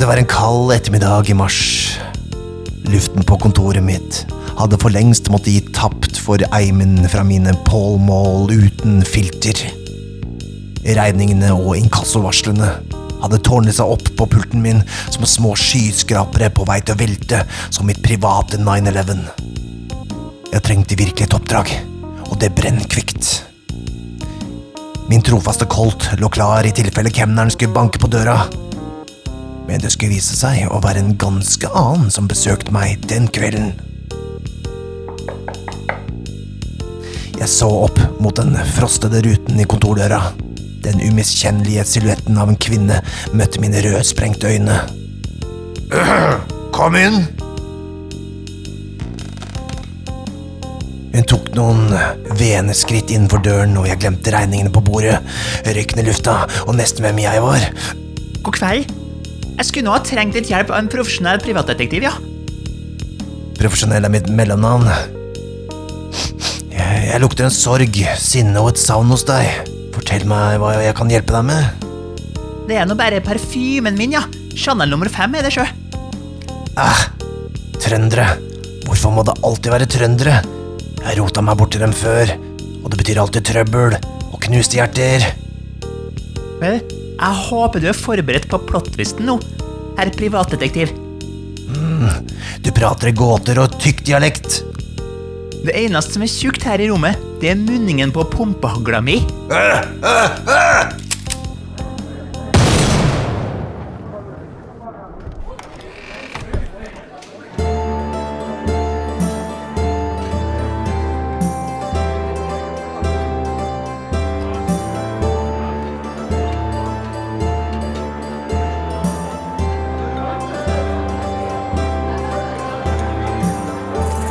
Det var en kald ettermiddag i mars. Luften på kontoret mitt hadde for lengst måttet gi tapt for eimen fra mine Paul Mall uten filter. Regningene og inkassovarslene hadde tårnet seg opp på pulten min som små skyskrapere på vei til å velte som mitt private 9-11. Jeg trengte virkelig et oppdrag, og det brennkvikt. Min trofaste Colt lå klar i tilfelle kemneren skulle banke på døra. Men det skulle vise seg å være en ganske annen som besøkte meg den kvelden. Jeg så opp mot den frostede ruten i kontordøra. Den umiskjennelige silhuetten av en kvinne møtte mine rødsprengte øyne. Kom inn! Hun tok noen vene skritt innenfor døren, og jeg glemte regningene på bordet. Røyken i lufta, og nesten hvem jeg var. God kveld. Jeg skulle nå ha trengt litt hjelp av en profesjonell privatdetektiv, ja. Profesjonell er mitt mellomnavn. Jeg, jeg lukter en sorg, sinne og et savn hos deg. Fortell meg hva jeg kan hjelpe deg med. Det er nå bare parfymen min, ja. Chanel nummer fem er det sjø. Æh, trøndere. Hvorfor må det alltid være trøndere? Jeg rota meg bort til dem før, og det betyr alltid trøbbel og knuste hjerter. Vel, jeg håper du er forberedt på plottvisten nå, herr privatdetektiv. Du prater i gåter og tykk dialekt. Det eneste som er tjukt her i rommet, det er munningen på pumpehagla mi.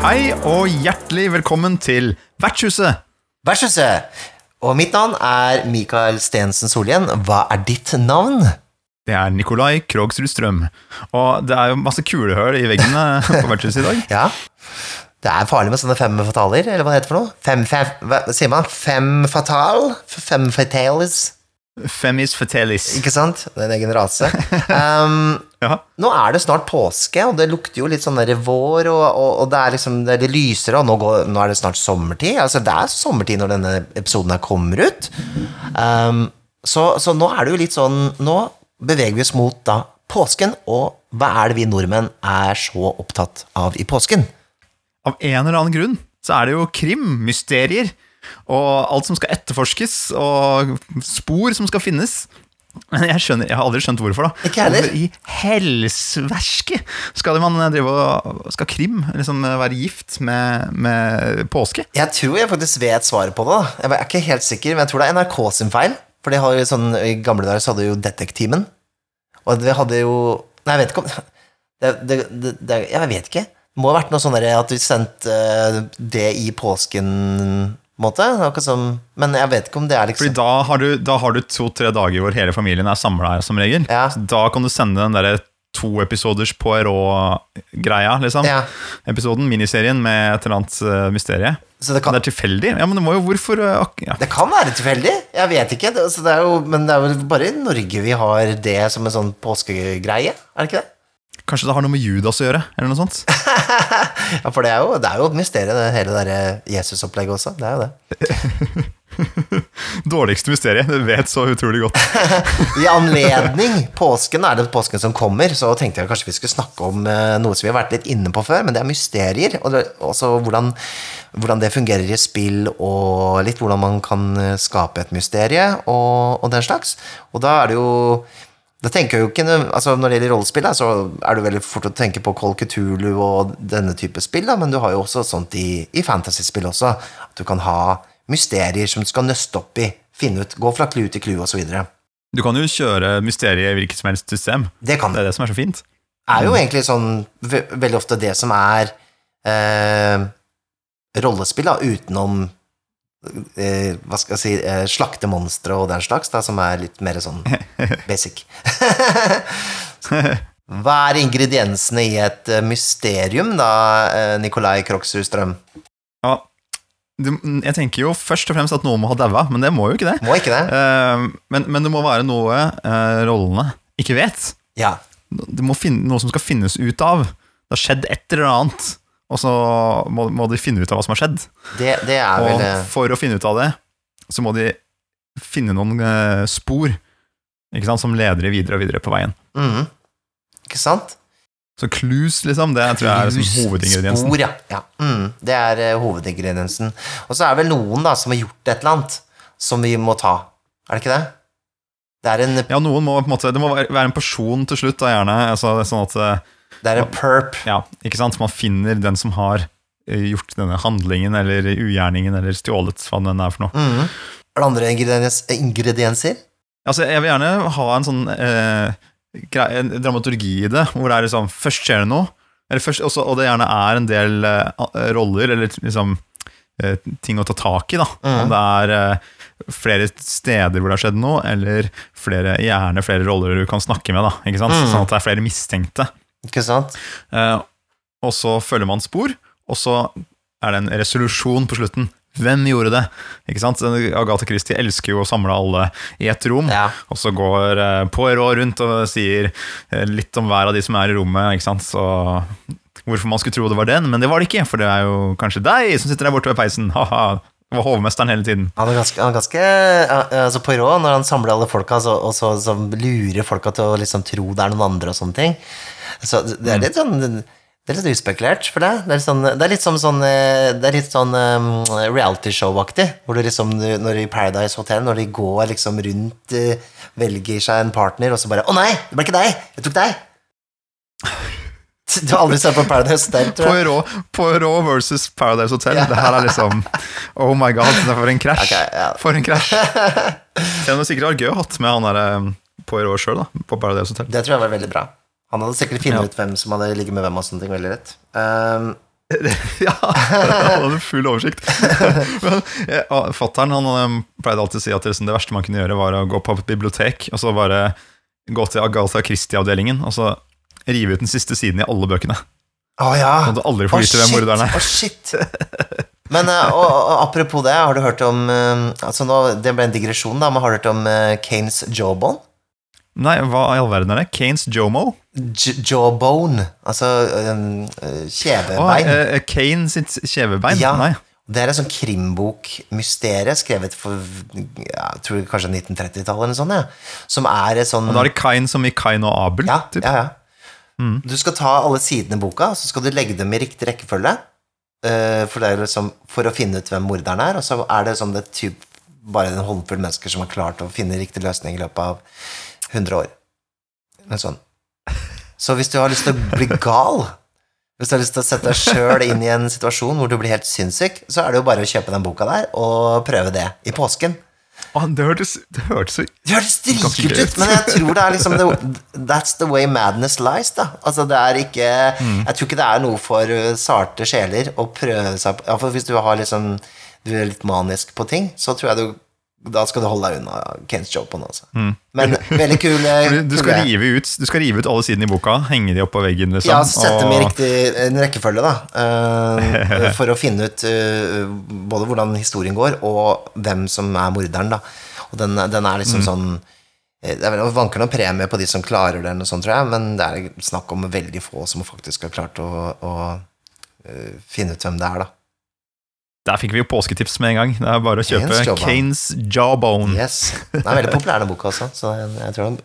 Hei og hjertelig velkommen til Vertshuset. Vertshuset. Og mitt navn er Mikael Stensen Solhjell. Hva er ditt navn? Det er Nikolai Krogsrud Strøm. Og det er jo masse kulehull i veggene på Vertshuset i dag. Ja. Det er farlig med sånne fem fataler, eller hva det heter for noe? Fem, fem, hva sier man? Fem fatal? Fem fatalis? Femis fatalis. Ikke sant? Det er en egen rase. Um, Ja. nå er det snart påske, og det lukter jo litt sånn der vår, og, og, og det er liksom det er lysere, og nå, går, nå er det snart sommertid. Altså, det er sommertid når denne episoden her kommer ut. Um, så, så nå er det jo litt sånn Nå beveger vi oss mot da påsken, og hva er det vi nordmenn er så opptatt av i påsken? Av en eller annen grunn så er det jo krim, mysterier, og alt som skal etterforskes, og spor som skal finnes. Men jeg, skjønner, jeg har aldri skjønt hvorfor. da Ikke heller. I helsverske skal man drive og Skal krim liksom være gift med, med påske? Jeg tror jeg faktisk vet svaret på det. da. Jeg er ikke helt sikker, men jeg tror det er NRK sin feil. For de har jo sånn, I gamle dager så hadde jo Detektimen. Og vi hadde jo Nei, jeg vet ikke om det, det, det, det, Jeg vet ikke. Det må ha vært noe sånn at vi sendte eh, det i påsken måte. Som, men jeg vet ikke om det er Fordi liksom da har du, da har du to-tre dager hvor hele familien er samla her, som regel. Ja. Da kan du sende den derre to episoders Poirot-greia, liksom. Ja. Episoden, miniserien med et eller annet uh, mysterie. Så det Kan det er tilfeldig? Ja, men det må jo Hvorfor uh, ja. det kan være tilfeldig. Jeg vet ikke. Det, så det er jo, men det er vel bare i Norge vi har det som en sånn påskegreie. Er det ikke det? Kanskje det har noe med Judas å gjøre? Eller noe sånt? Ja, for det er jo, det er jo et mysterium, det hele det der Jesus-opplegget også. Det er jo det. Dårligste mysteriet. Du vet så utrolig godt. I anledning påsken, er det påsken som kommer, så tenkte jeg kanskje vi skulle snakke om eh, noe som vi har vært litt inne på før, men det er mysterier. Og det, også hvordan, hvordan det fungerer i spill, og litt hvordan man kan eh, skape et mysterie, og, og den slags. Og da er det jo da tenker jeg jo ikke, altså Når det gjelder rollespill, da, så er det veldig fort å tenke på Col Cthulhu og denne type spill, da, men du har jo også sånt i, i fantasyspill også. At du kan ha mysterier som du skal nøste opp i, finne ut, gå fra clou til clou osv. Du kan jo kjøre mysteriet i hvilket som helst system. Det kan Det er det som er så fint. Det er jo egentlig sånn ve veldig ofte det som er eh, rollespill, da, utenom hva skal jeg si, eh, slakte monstre og den slags, da, som er litt mer sånn basic. Hva er ingrediensene i et eh, mysterium, da, eh, Nikolai Kroksrud Strøm? Ja, jeg tenker jo først og fremst at noen må ha daua, men det må jo ikke det. Må ikke det? Eh, men, men det må være noe eh, rollene ikke vet. Ja. Det må finne, noe som skal finnes ut av. Det har skjedd et eller annet, og så må, må de finne ut av hva som har skjedd. Det, det er vel Og eh, for å finne ut av det, så må de finne noen eh, spor ikke sant, som leder de videre og videre på veien. Mm. Ikke sant? Så clues, liksom, det tror jeg er liksom hovedingrediensen. Spor, ja. ja. Mm, det er uh, hovedingrediensen. Og så er det vel noen da som har gjort et eller annet som vi må ta. Er det ikke det? Det er en, Ja, noen må på en måte Det må være en person til slutt, da gjerne. Altså, sånn at det er en perp. Ja, ikke sant? Man finner den som har eh, gjort denne handlingen eller ugjerningen eller stjålet hva den er for noe. Mm. Er det andre ingrediens, ingredienser? Altså, jeg vil gjerne ha en sånn eh, en dramaturgi i det, hvor det er liksom Først skjer det noe, eller først, også, og det gjerne er en del eh, roller, eller liksom eh, ting å ta tak i, da. Mm. Om det er eh, flere steder hvor det har skjedd noe, eller flere, gjerne flere roller du kan snakke med, da. Ikke sant? Mm. Sånn at det er flere mistenkte. Ikke sant? Eh, og så følger man spor, og så er det en resolusjon på slutten. Hvem gjorde det? Ikke sant? Agatha Christie elsker jo å samle alle i ett rom. Ja. Og så går uh, Poirot rundt og sier eh, litt om hver av de som er i rommet. Ikke sant? Så hvorfor man skulle tro det var den, men det var det ikke. For det er jo kanskje deg som sitter der borte ved peisen. Ha-ha. Var hovmesteren hele tiden. Han er ganske, han er ganske altså Poirot, når han samler alle folka så, og så, så lurer folka til å liksom tro det er noen andre og sånne ting Så det Mm. er litt sånn Det er litt uspekulert for deg. Det er litt sånn, det er litt som sånn eh, Det er litt sånn um, realityshow-aktig. Hvor du liksom, når i Paradise Hotel, når de går liksom rundt, uh, velger seg en partner, og så bare Å nei, det ble ikke deg! Jeg tok deg! Du har aldri sett på Paradise Hotel, tror jeg? Poirot, Poirot versus Paradise Hotel. Ja. Det her er liksom Oh my god, det for en krasj. Okay, ja. For en krasj. Selv om det sikkert var gøy å ha hatt med han der eh, Poirot sjøl på Paradise Hotel. Det tror jeg var veldig bra. Han hadde sikkert funnet Ja. ut hvem som hadde ligget med hvem og sånne ting veldig rett. Um, ja, han hadde full oversikt. Men Fattern han eh, pleide alltid å si at liksom, det verste man kunne gjøre, var å gå på et bibliotek og så bare gå til Agatha Christie-avdelingen og så rive ut den siste siden i alle bøkene. Å ja! Sånn at du aldri får vite hvem shit, morderen er. Oh, shit. Men eh, og, og, apropos det, har du hørt om eh, altså nå, Det ble en digresjon, da, men har du hørt om Kanes jawbone? Nei, hva i all verden er det? Kanes Jomo? J jawbone, altså um, kjevebein. Oh, eh, Kane sitt kjevebein? Ja. Nei. Det er en sånn krimbok-mysterie skrevet for ja, jeg tror kanskje 1930-tallet eller noe sånt. Ja. Som er et sånn Og da er det Kain som i Kain og Abel? Ja, typ. ja, ja. Du skal ta alle sidene i boka, så skal du legge dem i riktig rekkefølge. eh, for, det liksom, for å finne ut hvem morderen er. Og så er det sånn det typ bare en håndfull mennesker som har klart å finne riktig løsning i løpet av 100 år. Eller sånn. Så hvis du har lyst til å bli gal, hvis du har lyst til å sette deg sjøl inn i en situasjon hvor du blir helt sinnssyk, så er det jo bare å kjøpe den boka der og prøve det i påsken. Å, det hørtes, det hørtes dritkult ut, men jeg tror det er liksom the, That's the way madness lies, da. Altså, det er ikke Jeg tror ikke det er noe for sarte sjeler å prøve seg på Iallfall Hvis du har liksom Du er litt manisk på ting, så tror jeg du Da skal du holde deg unna Kens Jopon, altså. Men veldig kul du, skal rive ut, du skal rive ut alle sidene i boka, henge de opp på veggen, liksom. Ja, sette dem i riktig en rekkefølge, da. Uh, for å finne ut uh, både hvordan historien går, og hvem som er morderen, da. Og den, den er Mm. liksom sånn eh, Det er vanker noen premie på de som klarer det, sånt, tror jeg, men det er snakk om veldig få som faktisk har klart å, å uh, finne ut hvem det er, da. Der fikk vi jo påsketips med en gang. Det er bare å kjøpe Kane's Jawbone. Kanes Jawbone. Yes. Den er veldig populær, den boka også, så jeg, jeg tror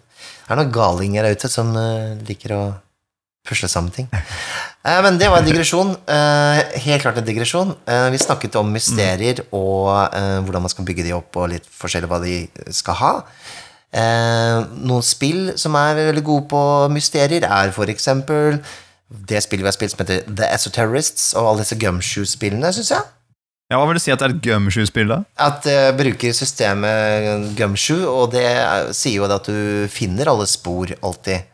det er noen galinger der ute som uh, liker å pusle sammen ting. Uh, men det var en digresjon. Uh, helt klart en digresjon. Vi snakket om mysterier og eh, hvordan man skal bygge de opp, og litt forskjellig hva de skal ha. Noen spill som er veldig gode på mysterier, er for eksempel det spillet vi har spilt som heter The Esoterrorists, og alle disse Gumshoe-spillene, syns jeg. Ja, Hva vil du si at det er et gumshoe-spill, da? At det bruker systemet Gumshoe, og det er- sier jo at du finner alle spor alltid.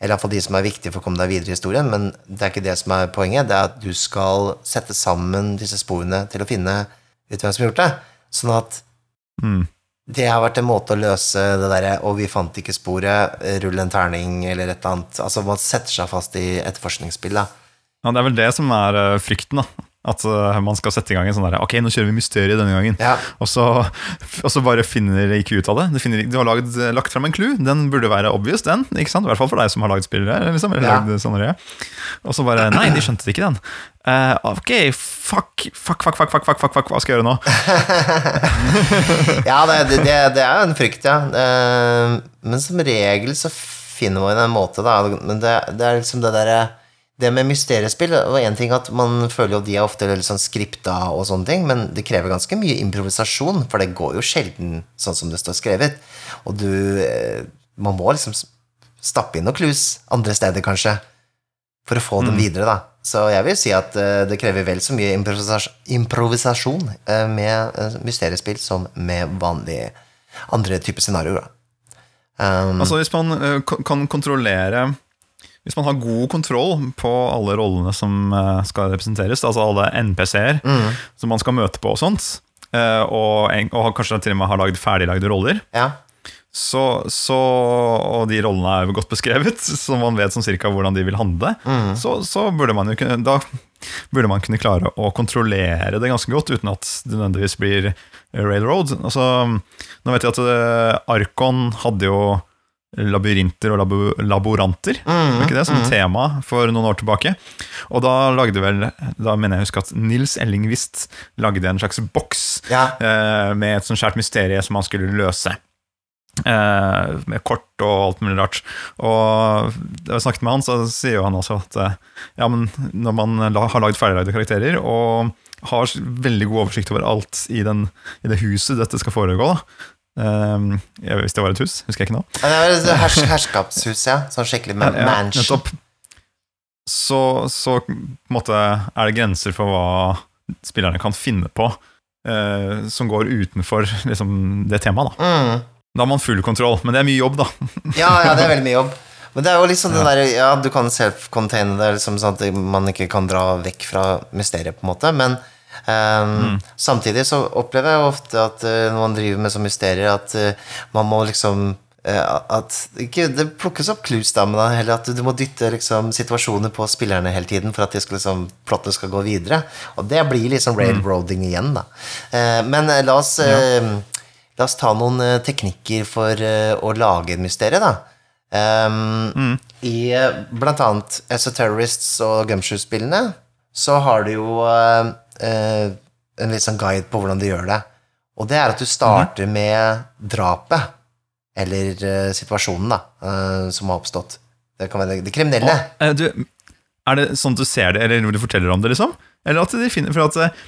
Eller iallfall de som er viktige for å komme deg videre i historien, men det er ikke det som er poenget. Det er at du skal sette sammen disse sporene til å finne ut hvem som har gjort det. Sånn at Mm. det har vært en måte å løse det derre 'og vi fant ikke sporet', rull en terning eller et eller annet. Altså man setter seg fast i etterforskningsspill, da. Ja, Det er vel det som er eh, frykten, da. At eh, man skal sette i gang en sånn der Ok, nå kjører vi mysteriet denne gangen. Ja. Og, så, og så bare finner de ikke ut av det. De, finner, du har lagd, lagt frem en clue. Den burde være obvious, den. Ikke sant? I hvert fall for deg som har laget spillere. Liksom, eller Ja. lagd scenariet. Og så bare Nei, de skjønte ikke den. Uh, ok, fuck, fuck, fuck, fuck, fuck, fuck, fuck, fuck, hva skal jeg gjøre nå? Ja, det, det, det, er en frykt, ja. Uh, Men som regel så finner man en måte, da. Men det, det er liksom det derre Det med mysteriespill var én ting at man føler jo de er ofte litt sånn skripta og sånne ting, men det krever ganske mye improvisasjon, for det går jo sjelden sånn som det står skrevet. Og du eh, Man må liksom stappe inn noen clues andre steder, kanskje, for å få dem videre, da. Så jeg vil si at eh, det krever vel så mye improvisasjon eh, med mysteriespill som med vanlige andre typer scenarioer. da. Um, Altså Hvis man kan kontrollere Hvis man har god kontroll på alle rollene som eh, skal representeres, altså alle NPC-er som man skal møte på og sånt, eh, og, og kanskje til og med har lagd ferdiglagde roller, ja. så, så, og de rollene er godt beskrevet, så man vet sånn cirka hvordan de vil handle, så, så burde man jo kunne Da burde man kunne klare å kontrollere det ganske godt uten at det nødvendigvis blir railroad. Altså, nå vet jeg at eh, Arkon hadde jo labyrinter og labo laboranter, var ikke det, som tema for noen år tilbake. Og da lagde vel, da mener jeg at Nils Ellingvist lagde en slags boks Ja. eh, med et sånt skjært mysterie som han skulle løse. Eh, med kort og alt mulig rart. Og da jeg snakket med han, så sier jo han også at eh, ja, men når man har lagd ferdiglagde karakterer og har veldig god oversikt over alt i, den, i det huset dette skal foregå, da. Jeg, hvis det var et hus, husker jeg ikke nå. Det er et hers herskapshus, ja. Sånn skikkelig ma Ja, mansion. Så, så måte er det grenser for hva spillerne kan finne på uh, som går utenfor liksom, det temaet. Da. Mm. da har man full kontroll, men det er mye jobb, da. Ja, ja, det er veldig mye jobb. Men det er jo liksom den der, ja, du kan self-containe det, liksom sånn at man ikke kan dra vekk fra mysteriet, på en måte, men ehm, samtidig så opplever jeg ofte at uh, når man driver med sånne mysterier, at uh, man må liksom eh, at ikke, Det plukkes opp clues, da, men heller at du, må dytte liksom, situasjoner på spillerne hele tiden for at de skal, liksom, plottet skal gå videre. Og det blir liksom railroading igjen, da. Eh, men la oss eh, La oss ta noen eh, teknikker for å lage et mysterium, da. Ehm, I eh, blant annet Esoterrorists og Gumshoe-spillene så har du jo eh, en litt sånn guide på hvordan du gjør det. Og det er at du starter med drapet, eller eh, situasjonen, da, eh, som har oppstått. Det kan være det kriminelle. Eh, Du, er det sånn at du ser det, eller du forteller om det, liksom? Eller at de finner For at eh,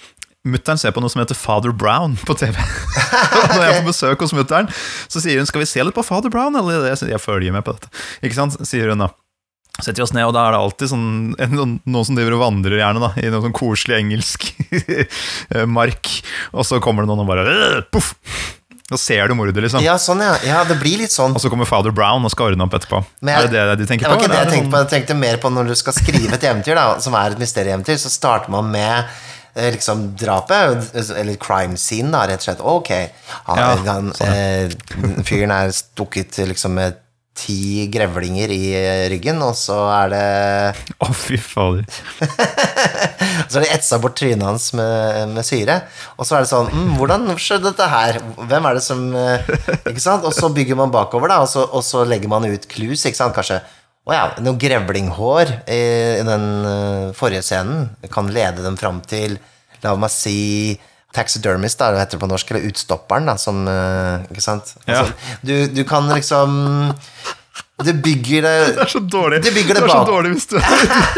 Mutter'n ser på noe som heter Father Brown på TV. Når jeg er på besøk hos mutter'n, så sier hun 'Skal vi se litt på Father Brown?' Eller jeg, jeg følger med på dette. Ikke sant? Sier hun da. Setter vi oss ned, og da er det alltid sånn, sånn- noen som driver og vandrer gjerne da, i noe sånn koselig engelsk eh, mark. Og så kommer det noen og bare «Øh, Poff! Da ser du mordet, liksom. Ja, sånn, ja. ja. Det blir litt sånn. Og så kommer Father Brown og skal ordne opp etterpå. Jeg- er det det de tenker på? Det var på? ikke det jeg tenkte sånn- på. Jeg tenkte mer på når du skal skrive et eventyr, da, som er et mysterieeventyr, så starter man med eh, liksom drapet, eller crime scene, da, rett og slett. Ok, han, Ja, han, eh, fyren er stukket liksom med ti grevlinger i ryggen, og så er det Å, fy fader. Så er det etsa bort trynet hans med, med syre. Og så er det sånn mm, Hvordan skjedde dette her? Hvem er det som eh, Ikke sant? Og så bygger man bakover, da, og så, og så legger man ut clues, ikke sant? Kanskje å ja, noe grevlinghår i, i den eh, forrige scenen kan lede dem fram til La meg si Taxidermist, da, det heter det på norsk, eller Utstopperen, da, som eh, Ikke sant? Ja. Altså, du, du kan liksom det bygger det Det er så dårlig. det, bygger det er så dårlig hvis du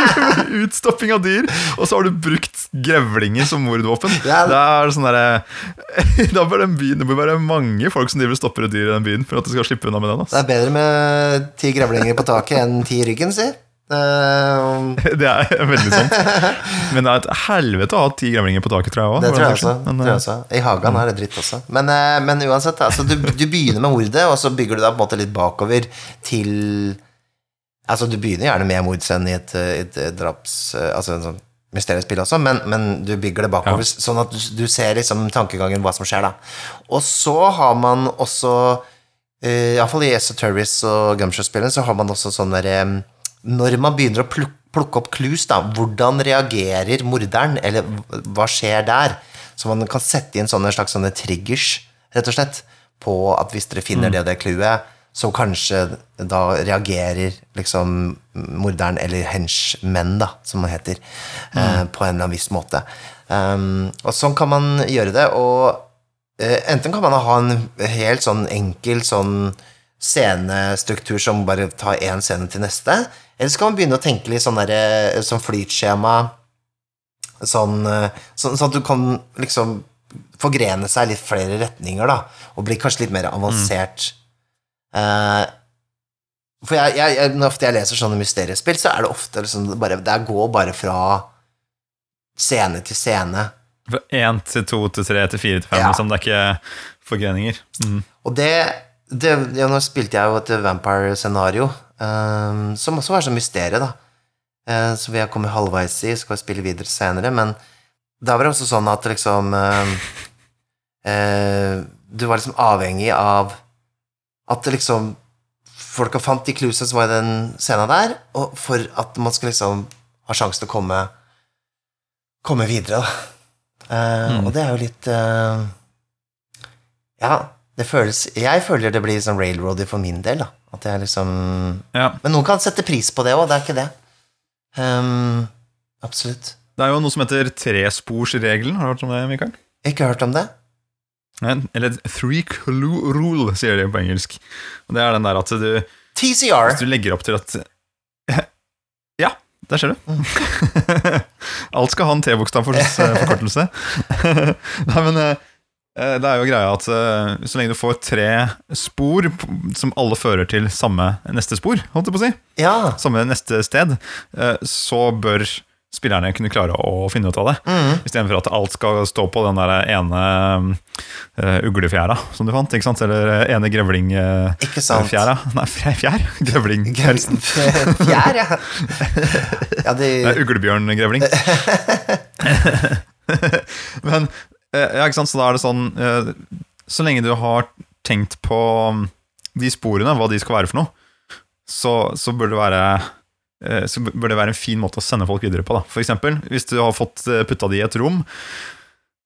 Utstopping av dyr, og så har du brukt grevlinger som mordvåpen. Ja. Det er sånn der, Da bør den byen Det bør være mange folk som driver og stopper et dyr i den byen for at du skal slippe unna med den. Det er bedre med ti grevlinger på taket enn ti i ryggen, si. Eh, Det er veldig sant. Men det er et helvete å ha ti grevlinger på taket, tror jeg òg. det tror jeg også. Men, tror jeg eh, også. I hagen er det dritt også. Men, eh, men uansett, altså, du, du begynner med mordet, og så bygger du deg på en måte litt bakover til Altså, du begynner gjerne med mordscenen i et, et, et draps... Altså en sånn mysteriespill også, men, men du bygger det bakover, sånn at du, du ser liksom tankegangen, hva som skjer, da. Og så har man også Iallfall i Esoterrorists og Gumshow-spillene så har man også sånn derre Når man begynner å pluk plukke opp clues, da. Hvordan reagerer morderen, eller hva skjer der? Så man kan sette inn sånne slags sånne triggers, rett og slett, på at hvis dere finner det og det clouet, så kanskje da reagerer liksom morderen, eller henchmenn, da, som det heter, eh, på en eller annen viss måte. Um, og sånn kan man gjøre det, og eh, enten kan man ha en helt sånn enkel sånn scenestruktur som bare tar én scene til neste, eller så kan man begynne å tenke litt sånn der, sånn flytskjema, sånn, eh, sånn, sånn at du kan liksom forgrene seg litt flere retninger, da, og bli kanskje litt mer avansert. Eh, for jeg, jeg, jeg, når ofte jeg leser sånne mysteriespill, så er det ofte liksom bare Det går bare fra scene til scene. Fra én til to til tre til fire til fem, liksom. Det er ikke forgreninger. Mm. Og det, det ja, Nå spilte jeg jo et vampire-scenario, um, som også var sånn mysteriet da. Uh, så vi har kommet halvveis i, skal spille videre senere, men da var det også sånn at liksom uh, uh, Du var liksom avhengig av at liksom Folka fant de clusene som var i den scenen der, og for at man skal liksom ha sjanse til å komme Komme videre, da. Eh, Mm. Og det er jo litt Ja, føles Jeg føler det blir sånn railroady for min del. At jeg liksom Ja. Men noen kan sette pris på det òg, det er ikke det. Um, absolutt. Det er jo noe som heter tresporsregelen. Har du hørt om det, Mikael? Ikke hørt om det? Nei, Eller three clue rule, sier de på engelsk. Og Det er den der at du, TCR. hvis du legger opp til at Ja, der ser du. Alt skal ha en T-bokstav for forkortelse. Nei, men eh, det er jo greia at eh, så lenge du får tre spor som alle fører til samme neste spor, holdt jeg på å si, Ja. samme neste sted, eh, så bør spillerne kunne klare å finne ut av det. Mm. Istedenfor at alt skal stå på den der ene uh, uglefjæra som du fant. ikke sant? Eller ene grevlingfjæra. Nei, fjær? Grevling. Fjær, ja. ja de, uglebjørngrevling. Men eh, ja, ikke sant, så da er det sånn eh, Så lenge du har tenkt på mm, de sporene, hva de skal være for noe, så, så bør det være eh, så bør det være en fin måte å sende folk videre på. Da. For eksempel, hvis du har fått eh, putta de i et rom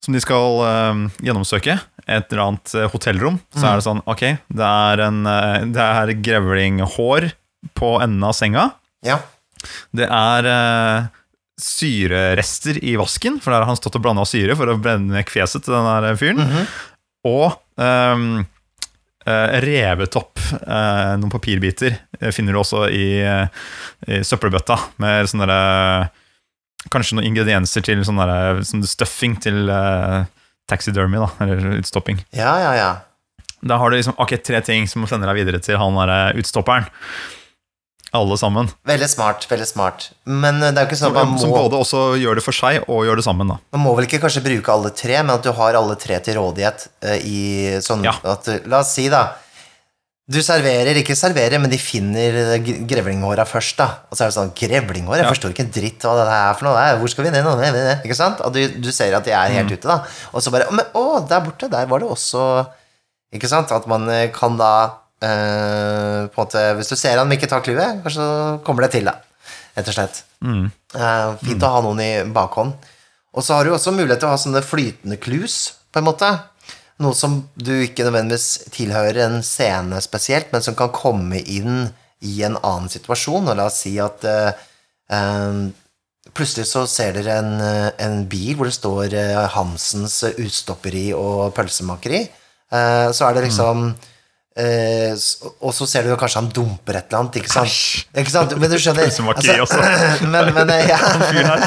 som de skal eh, gjennomsøke, et eller annet eh, hotellrom, så er det sånn Ok, det er, en, eh, det er grevlinghår på enden av senga. ja. Det er eh, syrerester i vasken, for der har han stått og blanda syre for å brenne vekk fjeset til den der fyren. -hmm. Og um, eh, revet opp eh, noen papirbiter eh, finner du også i, i søppelbøtta, med sånne derre Kanskje noen ingredienser til sånn sånn stuffing til uh, taxidermy, da, eller utstopping. ja, ja, ja. Da har du liksom akkurat tre ting som sender deg videre til han derre utstopperen. Alle sammen. Veldig smart, veldig smart. Men eh, det er jo ikke sånn at man må... Som både også gjør det for seg og gjør det sammen, da. man må vel ikke kanskje bruke alle tre, men at du har alle tre til rådighet eh, i sånn Ja. at La oss si, da du serverer, ikke serverer, men de finner gre- grevlinghåra først, da. Og så er det sånn Grevlinghår? Jeg Ja. forstår ikke en dritt hva det er for noe. Hvor skal vi ned. Ikke sant? Og du, du ser at de er Mm. helt ute, da. Og så bare «Å, Men å, der borte, der var det også Ikke sant? At man eh, kan da eh, på en måte Hvis du ser han ikke tar clouet, så kommer det til, da. Rett og slett. Mm. Uh, fint å ha noen i bakhånd. Og så har du også mulighet til å ha sånne flytende clues, på en måte. Noe som du ikke nødvendigvis tilhører en scene spesielt, men som kan komme inn i en annen situasjon. Og la oss si at uh, eh, plutselig så ser dere en, en bil hvor det står Hansens utstopperi og pølsemakeri. Så er det liksom eh, Og så ser du jo kanskje han dumper et eller annet, ikke sant? Ikke sant? Men du skjønner altså. Men, men ja. ja. Fyren her.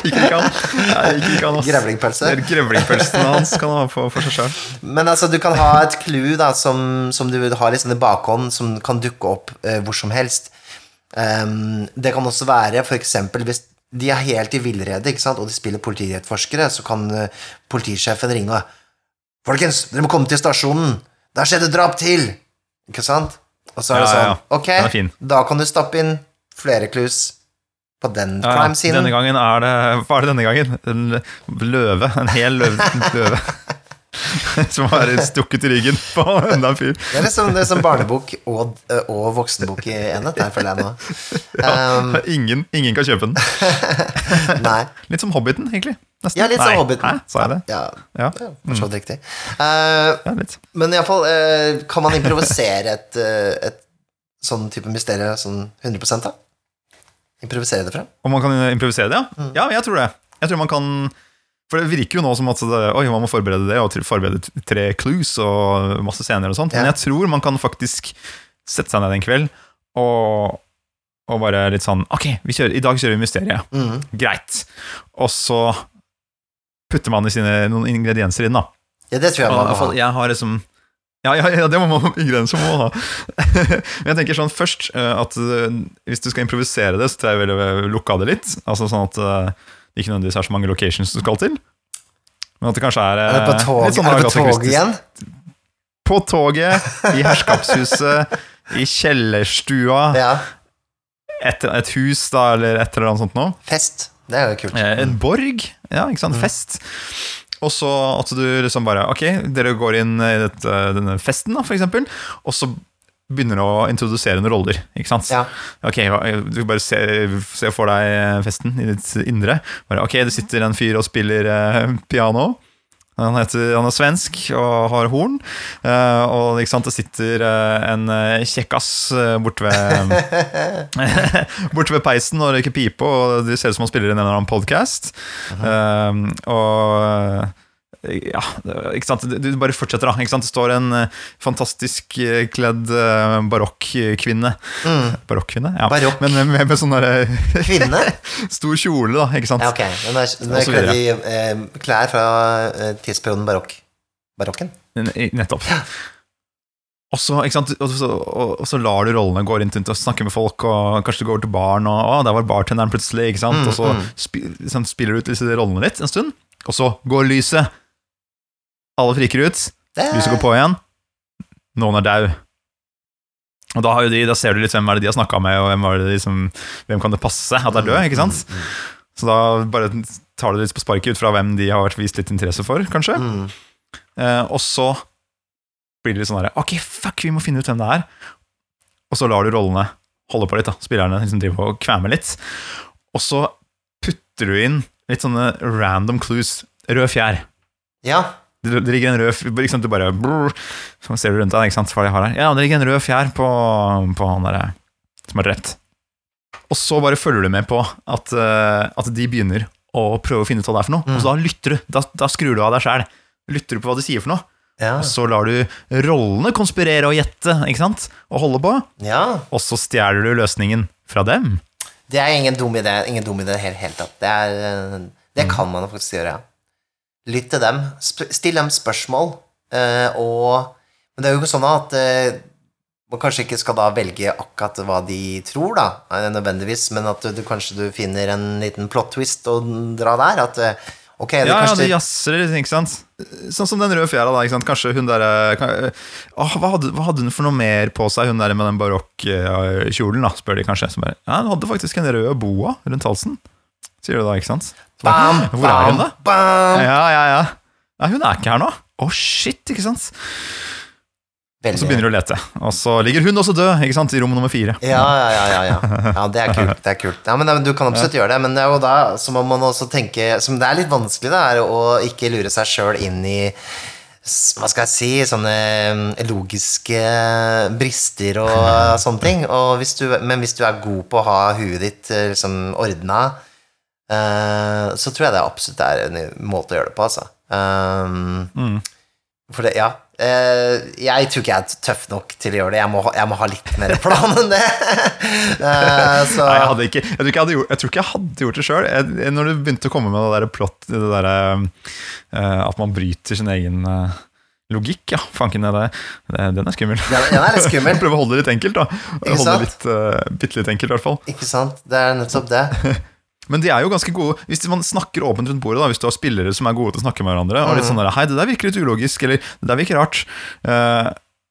Ikke ikke han. Ikke ikke han, ass. Grevlingpølse. Grevlingpølsen hans kan han ha for, for seg sjøl. Men altså, du kan ha et clou da, som, som du har liksom i bakhånd, som kan dukke opp eh, hvor som helst. Um, det kan også være eksempel hvis de er helt i villrede ikke sant? og de spiller politietterforskere, så kan uh, politisjefen ringe og Folkens, dere må komme til stasjonen! Der skjedde drap til! Ikke sant? Og så er det Ja, ja, sånn, ja. ok, Den er fin. da kan du stappe inn flere clues på den Ja, ja. crime-siden. Denne gangen er det Hva er det denne gangen? En løve. En hel løve. løve. Som har stukket i ryggen på enda en fyr. Det er liksom, det er som barnebok og, og voksenbok i enhet, her føler jeg nå. Um, ingen, ingen kan kjøpe den. nei. Litt som Hobbiten, egentlig. Nesten. Ja, litt Nei, Hobbiten. Hæ? Sa jeg det? Ja, Ja. ja for så vidt riktig. Uh, Ja, litt. men iallfall, uh, kan man improvisere et, uh, et sånn type mysterium sånn 100 da? Improvisere det frem? Om man kan improvisere det, ja? Mm. Ja, jeg tror det. Jeg tror man kan For det virker jo nå som at det, oi, man må forberede det, og forberede tre clues og masse scener og sånt. Men jeg tror man kan faktisk sette seg ned en kveld og, og bare litt sånn Ok, vi kjører, i dag kjører vi mysteriet. Mm. Greit. Og så putter man i sine, noen ingredienser inn, da. Ja, det tror jeg man må ha. jeg har liksom ja, ja, ja, det må man ingredienser må ha. Men jeg tenker sånn først eh, at eh, hvis du skal improvisere det, så tror jeg jeg ville lukka det litt. Altså sånn at eh, det ikke nødvendigvis er så mange locations du skal til. Men at det kanskje er, Er det på toget tog, sånn er det på Agatha tog igjen? På toget, i herskapshuset, i kjellerstua, Ja. et, et hus da, eller et eller annet sånt noe. Fest. Det er jo kult. Eh, En borg, ja, ikke sant, fest. Og så at du liksom bare Ok, dere går inn i dette, denne festen, da, for eksempel, og så begynner du å introdusere noen roller, ikke sant? Ja. Ok, du bare ser, ser for deg festen i ditt indre. Bare, ok, det sitter en fyr og spiller eh, piano. Han, heter, han er svensk og har horn. Uh, og sant, det sitter uh, en eh, kjekkas uh, borte ved bort ved peisen og røyker pipe, og det ser ut som han spiller inn en eller annen podkast. og eh, ja, ikke sant? Du bare fortsetter, da. Ikke sant? Det står en eh, fantastisk eh, kledd uh, barokkvinne. Mm. Barokkvinne? Ja. Barokk. Men med, med, sånn derre Kvinne? stor kjole, da. Ikke sant? Ja, ok. Den er, den er kledd i eh, klær fra eh, tidsperioden barokk. Barokken? Nettopp. Og så? Og, så, og, så lar du rollene gå rundt, rundt og snakke med folk, og kanskje du går til baren, og å, der var bartenderen plutselig. Mm, og så mm. spiller du ut disse rollene litt en stund, og så går lyset. Alle friker ut. Det Lyset går på igjen. Noen er dau. Og da, de, da ser du litt hvem er det de har snakka med, og hvem, det de som, hvem kan det passe at er død. ikke sant? Mm, Så da bare tar du det litt på sparket ut fra hvem de har vist litt interesse for, kanskje. mm. Eh, og så blir det litt sånn der Ok, fuck, vi må finne ut hvem det er. Og så lar du rollene holde på litt, da. Spillerne liksom driver og kvemer litt. Og så putter du inn litt sånne random clues. Rød fjær. Ja. Det, ligger en rød ikke du bare brrr, Så ser du rundt deg, ikke sant, hva de har her. Ja, det ligger en rød fjær på, på han der som er drept. Og så bare følger du med på at, eh, at de begynner å prøve å finne ut hva det er for noe. Mm. Og så da lytter du. Da, da skrur du av deg sjæl. Lytter du på hva de sier for noe. Ja. Og så lar du rollene konspirere og gjette, ikke sant? Og holde på. ja. Og så stjeler du løsningen fra dem. Det er ingen dum idé ingen dum idé i det hele, hele tatt. Det, er, eh, det Mm. kan man faktisk gjøre, ja. Lytt til dem. Still dem spørsmål. eh, og Men det er jo ikke sånn at eh, man kanskje ikke skal da velge akkurat hva de tror, da, eh, nødvendigvis, men at du, du kanskje du finner en liten plot twist og dra der. At eh, ok, det Ja, ja, de jazzer litt, ikke sant? Sånn som den røde fjæra, da. ikke sant? Kanskje hun derre kan- hva, hva hadde hun for noe mer på seg, hun der med den barokkjolen, da, spør de kanskje. Som bare, ja, hun hadde faktisk en rød boa rundt halsen, sier du da, ikke sant? Bam, Hvor er hun, da? Bam. Ja, ja, ja. Nei, hun er ikke her nå. Å, shit, ikke sant? Og så begynner du å lete, og så ligger hun også død, ikke sant, i rom nummer fire. Ja, ja, ja, ja, ja. ja det er kult. det er kult ja, men, Du kan absolutt gjøre det, men det er jo da så må man også tenke Som det er litt vanskelig, det er å ikke lure seg sjøl inn i hva skal jeg si sånne mm, logiske brister og sånne ting. Og hvis du, men hvis du er god på å ha huet ditt eh, liksom ordna, så tror jeg det absolutt er en måte å gjøre det på, altså. Um, Mm. for det, ja. eh, jeg tror ikke jeg er tøff nok til å gjøre det. Jeg må, jeg må ha litt mer plan enn det. Eh, så Nei, jeg, ikke, jeg, tror ikke jeg, gjort, jeg tror ikke jeg hadde gjort det sjøl. Når du begynte å komme med det der plott, det der, eh, at man bryter sin egen eh, logikk, ja, fanken det, det, den er skummel. Den, den er litt skummel. Prøve å holde det litt enkelt, da. Holde det litt, uh, bitte litt enkelt, i hvert fall. Ikke sant? Det er nettopp det. Men de er jo ganske gode Hvis man snakker åpent rundt bordet, da hvis du har spillere som er gode til å snakke med hverandre, og litt Mm. sånn der, Hei, det der virker litt ulogisk, eller det der virker rart. uh,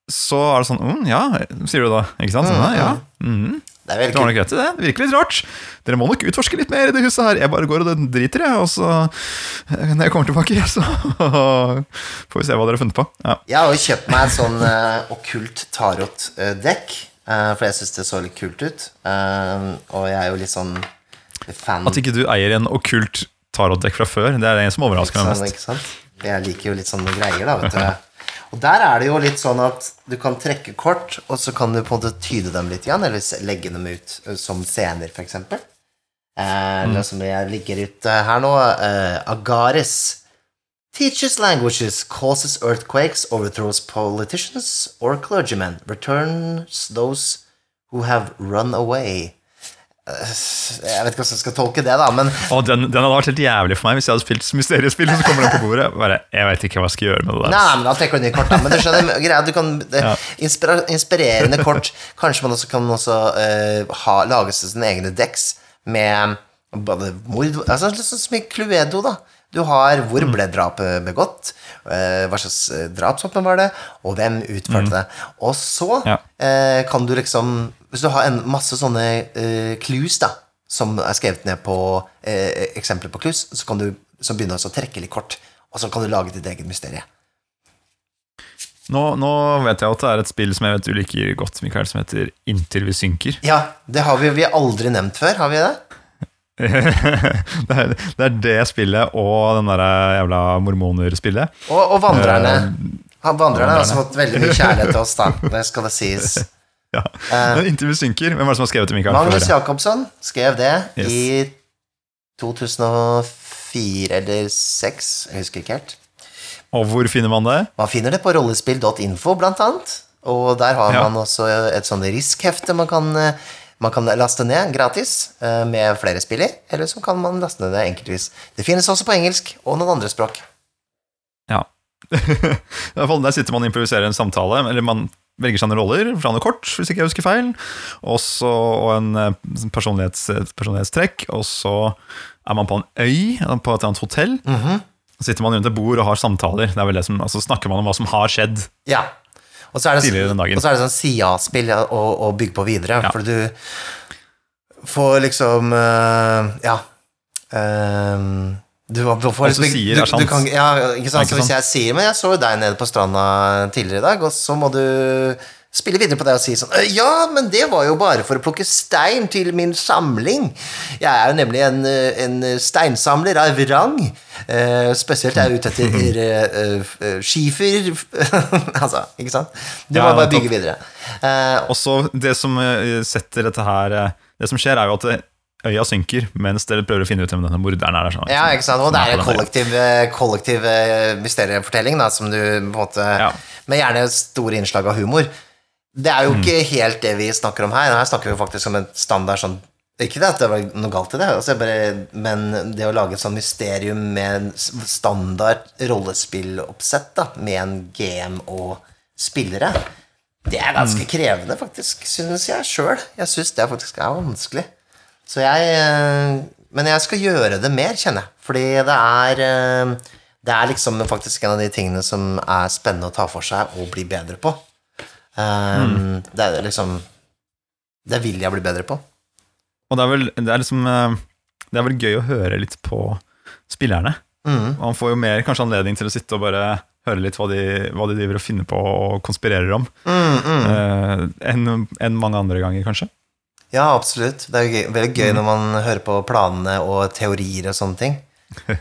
så er det sånn mm, Ja, sier du da. Ikke sant? Sånn, Mm, ja. Mm. Det er veldig Det det. Det virker litt rart. Dere må nok utforske litt mer i det huset her. Jeg bare går og driter, jeg. Og så, eh, når jeg kommer tilbake, så får vi se hva dere har funnet på. Ja. Jeg har jo kjøpt meg et sånn uh, okkult tarot-dekk, eh, for jeg syns det så litt kult ut. Uh, og jeg er jo litt sånn fan At ikke du eier en okkult tarotdekk fra før, det er det som overrasker meg mest. ikke sant? Jeg liker jo litt sånne greier, da, vet du. Og der er det jo litt sånn at du kan trekke kort, og så kan du på en måte tyde dem litt igjen, eller legge dem ut eh, som scener, eksempel. Eh, Eller som jeg ligger ute her nå, eh, Agaris. Teaches languages, causes earthquakes, overthrows politicians or clergymen, returns those who have run away. Eh, Jeg vet ikke hvordan jeg skal tolke det, da, men Og den, den hadde vært helt jævlig for meg hvis jeg hadde spilt mysteriespill, og så kommer den på bordet. Bare, jeg vet ikke hva jeg skal gjøre med det der. Nei, men da trekker du inn i kort, da. Men du skjønner greia, du kan det, Ja. inspira, Inspirerende kort. Kanskje man også kan også uh, ha, lage sine egne dekks med både mord altså Litt sånn som i Cluedo, da. Du har hvor Mm. ble drapet begått, eh, hva slags eh, drapsvåpen var det, og hvem utførte det. Og så Mm. Ja. eh, kan du liksom Hvis du har en masse sånne eh, clues, da, som er skrevet ned på eksempler på clues, så kan du så begynne å trekke litt kort, og så kan du lage ditt eget mysterie. Nå, nå vet jeg at det er et spill som jeg vet du liker godt, Mikael, som heter Inntil vi synker. Ja, det har vi, vi har aldri nevnt før, har vi det? Det, er, det er det spillet og den der jævla mormonerspillet. Og, og Vandrerne. Eh, Han, vandrerne har også fått veldig mye kjærlighet til oss, da. Det skal det sies. Ja. Uh, Intervjuet vi synker, hvem er det som har skrevet det, Mikael? Magnus. Jacobsson skrev det Yes. i 2004 eller 2006, jeg husker ikke helt. Og hvor finner man det? Man finner det på rollespill.info, blant annet. Og der har Ja. man også et sånn riskhefte man kan, eh, man kan laste ned gratis eh, med flere spill i, eller så kan man laste ned det enkeltvis. Det finnes også på engelsk og noen andre språk. Ja. I hvert fall Der sitter man og improviserer en samtale, eller man velger seg noen roller fra noe kort, hvis ikke jeg husker feil, og så og en eh, personlighets, personlighetstrekk, og så er man på en øy, på et annet hotell. Så sitter man rundt et bord og har samtaler. Det er vel det som, altså snakker man om hva som har skjedd. Ja. Og så er det, Tidligere den dagen. og så er det sånn SIA-spill å, å bygge på videre, Ja. for du får liksom uh, Ja. ehm, du, du får du liksom sier du, er. Du kan, ja, ikke sant? Ikke Så hvis jeg sier Men jeg så deg nede på stranda tidligere i dag, og så må du spille videre på det og si sånn «Øh, Ja, men det var jo bare for å plukke stein til min samling. Jeg er jo nemlig en, eh, en steinsamler av rang. Eh, spesielt er jeg ute etter eh, skifer Altså, ikke sant? Du Ja, må bare bygge videre. Eh, Og så det som setter dette her Det som skjer, er jo at øya synker mens dere prøver å finne ut hvem denne morderen er. Sånn, ja, ikke sant? Og det er en kollektiv, kollektiv mysteriefortelling, da, som du på en måte Ja. Med gjerne store innslag av humor. Det er jo Mm. ikke helt det vi snakker om her. Her snakker vi faktisk om en standard sånn Ikke det at det var noe galt i det, altså bare, men det å lage et sånn mysterium med en standard rollespilloppsett, da, med en GM og spillere, det er ganske Mm. krevende, faktisk, synes jeg sjøl. Jeg syns det faktisk er vanskelig. Så jeg eh, Men jeg skal gjøre det mer, kjenner jeg. Fordi det er eh, Det er liksom faktisk en av de tingene som er spennende å ta for seg og bli bedre på. Um, Det er liksom Det vil jeg bli bedre på. Og det er vel det er liksom eh, Det er vel gøy å høre litt på spillerne. Mm. Man får jo mer kanskje anledning til å sitte og bare høre litt hva de, hva de driver og finner på og konspirerer om, Mm, mm. eh, enn en mange andre ganger, kanskje. Ja, absolutt. Det er jo gøy, veldig gøy når man hører på planene og teorier og sånne ting.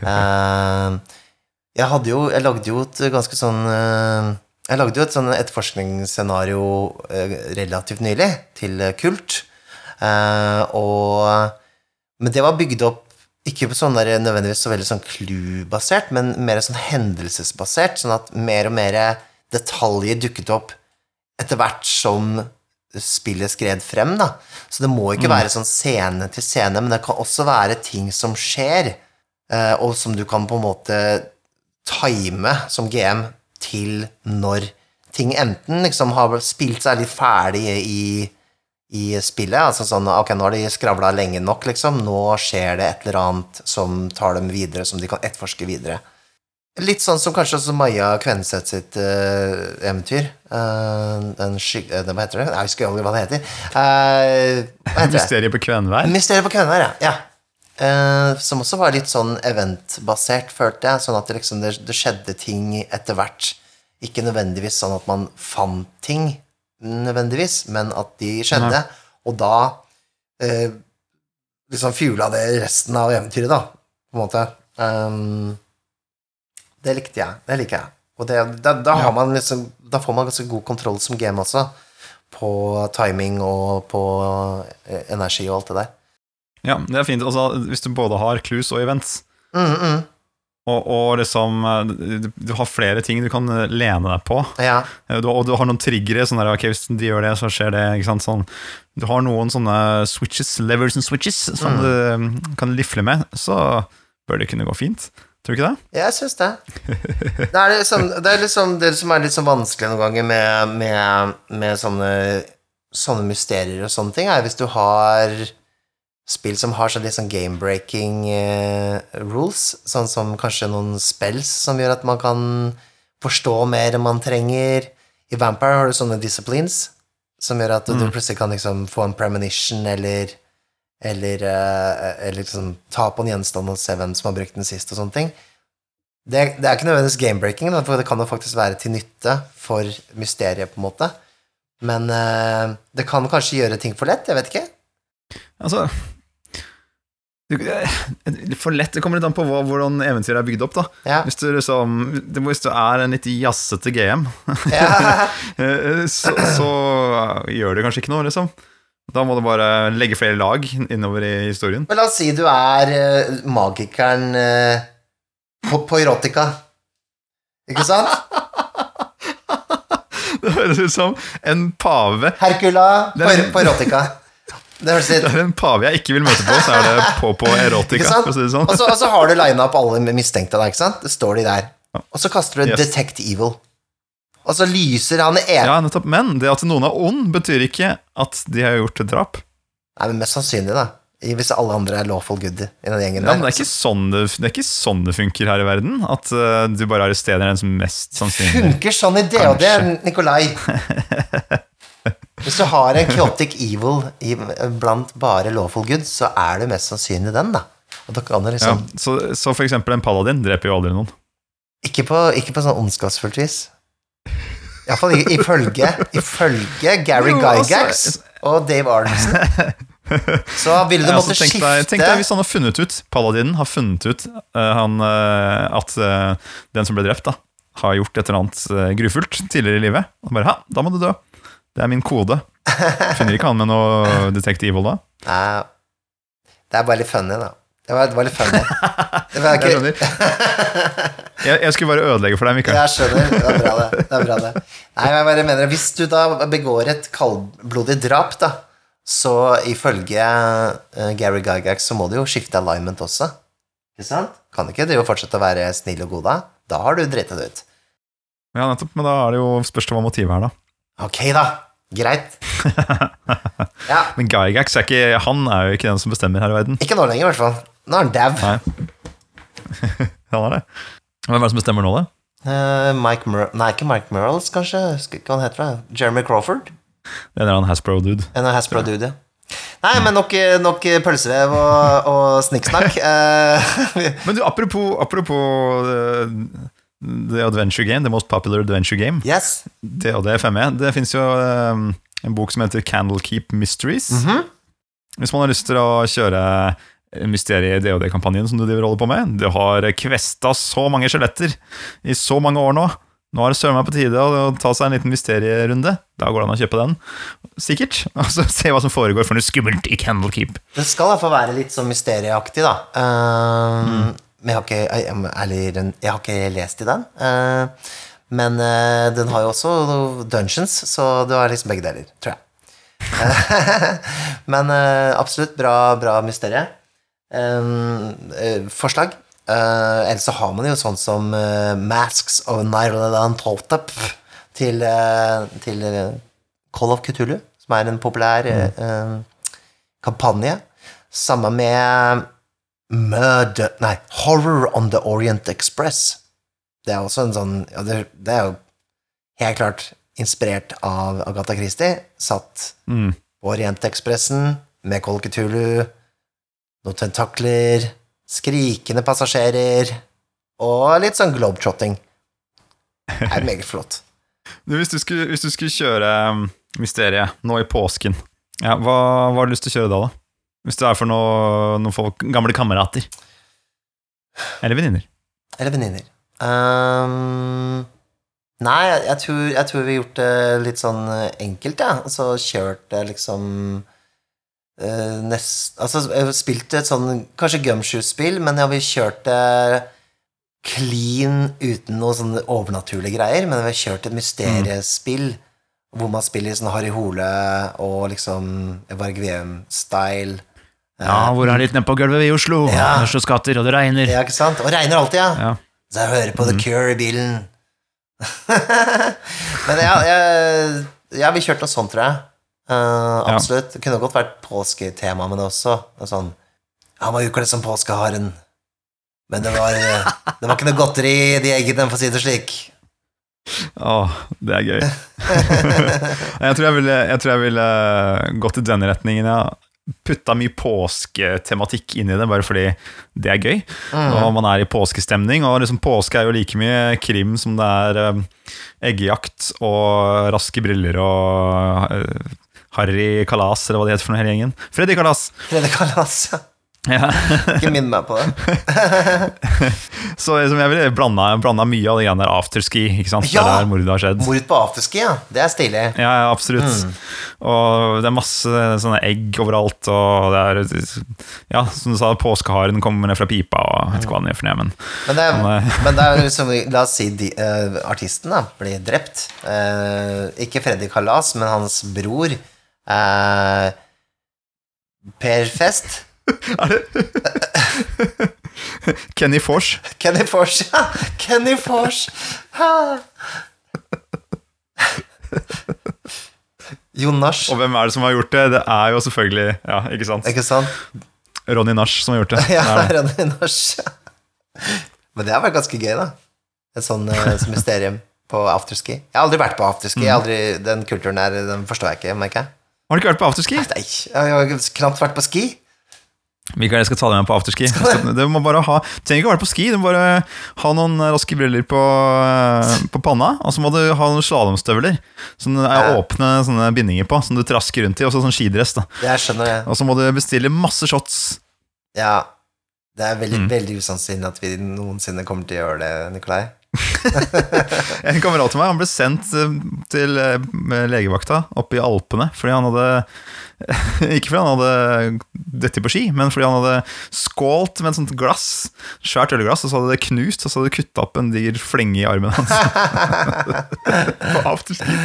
uh, jeg hadde jo Jeg lagde jo et ganske sånn eh, Jeg lagde jo et sånn etterforskningsscenario eh, relativt nylig, til eh, Kult. Eh, og Men det var bygd opp ikke på sånn der nødvendigvis så veldig sånn clue-basert, men mer sånn hendelsesbasert, sånn at mer og mer detaljer dukket opp etter hvert som spillet skred frem, da. Så det må ikke være sånn scene til scene, men det kan også være ting som skjer, eh, og som du kan på en måte time som GM til når ting enten liksom har spilt seg litt ferdig i, i spillet, altså sånn ok, nå har de skravla lenge nok, liksom, nå skjer det et eller annet som tar dem videre, som de kan etterforske videre. Litt sånn som kanskje også Maja Kvenseth sitt uh, eventyr. Uh, den skyg... Uh, hva heter det? Jeg husker aldri hva det heter. Eh, hva heter det? Mysteriet på Kvenvær. Mysteriet på Kvenvær, ja. ja. Eh, som også var litt sånn eventbasert, følte jeg. Sånn at det, liksom, det, det skjedde ting etter hvert. Ikke nødvendigvis sånn at man fant ting, nødvendigvis, men at de skjedde. Og da eh, liksom fuela det resten av eventyret, da, på en måte. Um, det likte jeg. Det liker jeg. Og det, da, da, har man liksom, da får man ganske god kontroll som game også, på timing og på energi og alt det der. Ja, det er fint. Altså, hvis du både har clues og events, Mm, mm. og, og liksom eh, du, du har flere ting du kan eh, lene deg på, Ja. Eh, du, og du har noen triggere, sånn der, ok, hvis de gjør det, så skjer det, ikke sant, sånn. Du har noen sånne switches, levers and switches, som du mm, kan lifle med, så bør det kunne gå fint. Tror du ikke det? Jeg syns det. Det er liksom det, er liksom, det som er litt sånn vanskelig noen ganger med, med, med sånne, sånne mysterier og sånne ting, er hvis du har spill som har sånn litt sånn game-breaking eh, rules, sånn som kanskje noen spells som gjør at man kan forstå mer enn man trenger. I Vampire har du sånne disciplines som gjør at du plutselig kan liksom få en premonition eller eller, eh, eller liksom ta på en gjenstand og se hvem som har brukt den sist, og sånne ting. Det, det er ikke nødvendigvis game-breaking, for det kan jo faktisk være til nytte for mysteriet, på en måte. Men eh, det kan kanskje gjøre ting for lett, jeg vet ikke. Altså For lett, det kommer litt an på hva, hvordan eventyret er bygd opp, da. Ja. Hvis du, liksom, hvis du er en litt jazzete GM, Ja. eh, så, så gjør det kanskje ikke noe, liksom. Da må du bare legge flere lag innover i historien. Men la oss si du er eh, magikeren eh, på, på erotika. Ikke sant? Det høres ut som en pave. Herkula på, på erotica. Det høres litt er en pave jeg ikke vil møte på, så er det på på erotika. Si sånn. Og så, og så har du lina opp alle mistenkte der, ikke sant? Det står de der. Og så kaster du Yes. 'detect evil'. Og så lyser han en Ja, nettopp. Men det at noen er ond, betyr ikke at de har gjort et drap. Nei, men mest sannsynlig, da. Hvis alle andre er lawful good i den gjengen Ja, der. men det, er sånn det, det er ikke sånn det funker her i verden. At uh, du bare arresterer den som mest sannsynlig Funker sånn i DHD. Nikolai. Du har en chaotic evil i, blant bare lawful good, så er det mest sannsynlig den, da. Og da kan du ja, liksom så, så for eksempel en paladin dreper jo aldri noen. ikke, på, ikke på sånn ondskapsfullt vis. Iallfall ifølge, ifølge Gary Jo, altså, Gygax og Dave Arnesen. Så ville du måtte skifte deg, tenk deg hvis han har funnet ut Paladinen har funnet ut uh, han, uh, at uh, den som ble drept, da har gjort et eller annet grufullt tidligere i livet. Og bare, ha, da må du dø. Det er min kode. Finner ikke han med noe Detect Evil da? Nei, det er bare litt funny, da. Det var, det var litt funny. Det var Jeg ikke, skjønner. Jeg, jeg skulle bare ødelegge for deg, Mikael. Jeg skjønner. Det er bra, det. det, er bra det. Nei, men jeg bare mener Hvis du da begår et kaldblodig drap, da, så ifølge eh, Gary Gygax så må du jo skifte alignment også. Ikke sant? Kan ikke du jo fortsette å være snill og god da? Da har du driti det ut. Ja, nettopp, Men da er det jo spørs hva motivet er, da. Ok, da. Greit. Ja. Men Gygax er ikke Han er jo ikke den som bestemmer her i verden. Ikke nå lenger, i hvert fall. Nå er han dau. Han er det. Hvem er det som bestemmer nå, da? Uh, Mike Mur Nei, ikke Mike Murals, kanskje. Husker ikke hva han heter. Jeremy Crawford. En eller annen Hasbro-dude. En av Hasbro Dude, ja. Nei, men nok, nok pølsevev og, og snikksnakk. Eh, Men du, apropos, apropos uh, The Adventure Game, the most popular adventure game, yes. Det DOD 5E, det fins jo eh, en bok som heter Candlekeep Mysteries. Hvis man har lyst til å kjøre mysteriet i DOD-kampanjen som du driver og holder på med Du har kvesta så mange skjeletter i så mange år nå. Nå er det søren meg på tide å ta seg en liten mysterierunde. Da går det an å kjøpe den. Sikkert. Og så se hva som foregår for noe skummelt i Candlekeep. Det skal i hvert fall være litt sånn mysterieaktig, da. Eh, Men jeg har, ikke, jeg, eller, jeg har ikke lest i den. Eh, men eh, den har jo også dungeons, så du har liksom begge deler, tror jeg. men eh, absolutt bra, bra mysterie. Forslag. Ellers så har man jo sånn som Masks of Nyroland Toltep til, til Call of Cthulhu, som er en populær eh, kampanje. Samme med Murder Nei, Horror on the Orient Express. Det er også en sånn ja, det, det er jo helt klart inspirert av Agatha Christie. Satt Mm. på Orientekspressen med Kolketulu, noen tentakler, skrikende passasjerer og litt sånn globetrotting. Det er meget flott. Hvis, du skulle, hvis du skulle kjøre um, Mysteriet nå i påsken, ja, hva, hva har du lyst til å kjøre da? da? Hvis du er for noe- noen folk, gamle kamerater? Eller venninner? Eller venninner. Um, nei, jeg, jeg, tror, jeg tror vi har gjort det litt sånn enkelt, enkelt, ja. Altså kjørt det liksom uh, nest, Altså jeg spilt et sånn kanskje gumshoe-spill, men ja, vi kjørt det clean uten noe sånn overnaturlige greier. Men vi har kjørt et mysteriespill hvor man spiller sånn Harry Hole og liksom Varg Veum-style. Ja, hvor er det litt nede på gulvet i Oslo? Ja. Det er så skatter, og det regner. Ja, ikke sant? Og regner alltid, ja. Ja. Så jeg hører på The Cure i bilen. Men ja, jeg, jeg vi kjørte noe sånt, tror jeg. Uh, absolutt. Det kunne godt vært påsketema det også. Det Sånn, Han var ukler som påskeharen. Men det var, eh, det var ikke noe godteri i de eggene, for å si det slik. Åh, det er gøy. jeg, tror jeg, ville, jeg tror jeg ville gått i den retningen, ja. Putta mye påsketematikk inn i det, bare fordi det er gøy. Og man er i påskestemning. Og liksom påske er jo like mye krim som det er um, eggejakt og raske briller og uh, Harry Kalas, eller hva det heter for noe hele gjengen. Freddy Kalas! Fredrik Kalas, ja. Ja. Ikke minn meg på det. Så liksom, jeg ville blanda, mye av det greiene der afterski, ikke sant? Ja! Er der mordet har skjedd. Mord på afterski, ja. Det er stilig. Ja, ja, absolutt. Og det er masse sånne egg overalt, og det er Ja, som du sa, påskeharen kommer ned fra pipa, og vet ikke hva den gjør for noe, men det er, men, er- men det er liksom, la oss si de, uh, artisten da, blir drept. Uh, ikke Freddy Kalas, men hans bror. Uh, per Fest. Kenny Fors Kenny Fors. Ja, Kenny Fors. Jon Jonas. Og hvem er det som har gjort det? Det er jo selvfølgelig Ja, ikke sant? Ikke sant? Ronny Nash som har gjort det. Ja, Det er det. Ronny Nash. Men det har vært ganske gøy, da. Et sånt eh, mysterium på afterski. Jeg har aldri vært på afterski. Aldri, den kulturen der den forstår jeg ikke. merker jeg. Har du ikke vært på afterski? Nei, jeg har knapt vært på ski. Mikael, jeg skal ta deg med på afterski. Du må bare ha Du trenger ikke være på ski, du må bare ha noen raske briller på, på panna, og så må du ha noen slalåmstøvler som det er åpne sånne bindinger på, som du trasker rundt i, og så sånn skidress. da Jeg skjønner det. Og så må du bestille masse shots. Ja. Det er veldig, Mm. veldig usannsynlig at vi noensinne kommer til å gjøre det, Nikolai. En kamerat av meg han ble sendt eh, til eh, legevakta oppe i Alpene fordi han hadde Ikke fordi han hadde dette på ski, men fordi han hadde skålt med et sånt glass, svært ølglass, og så hadde det knust, og så hadde det kutta opp en diger flenge i armen hans. på afterski.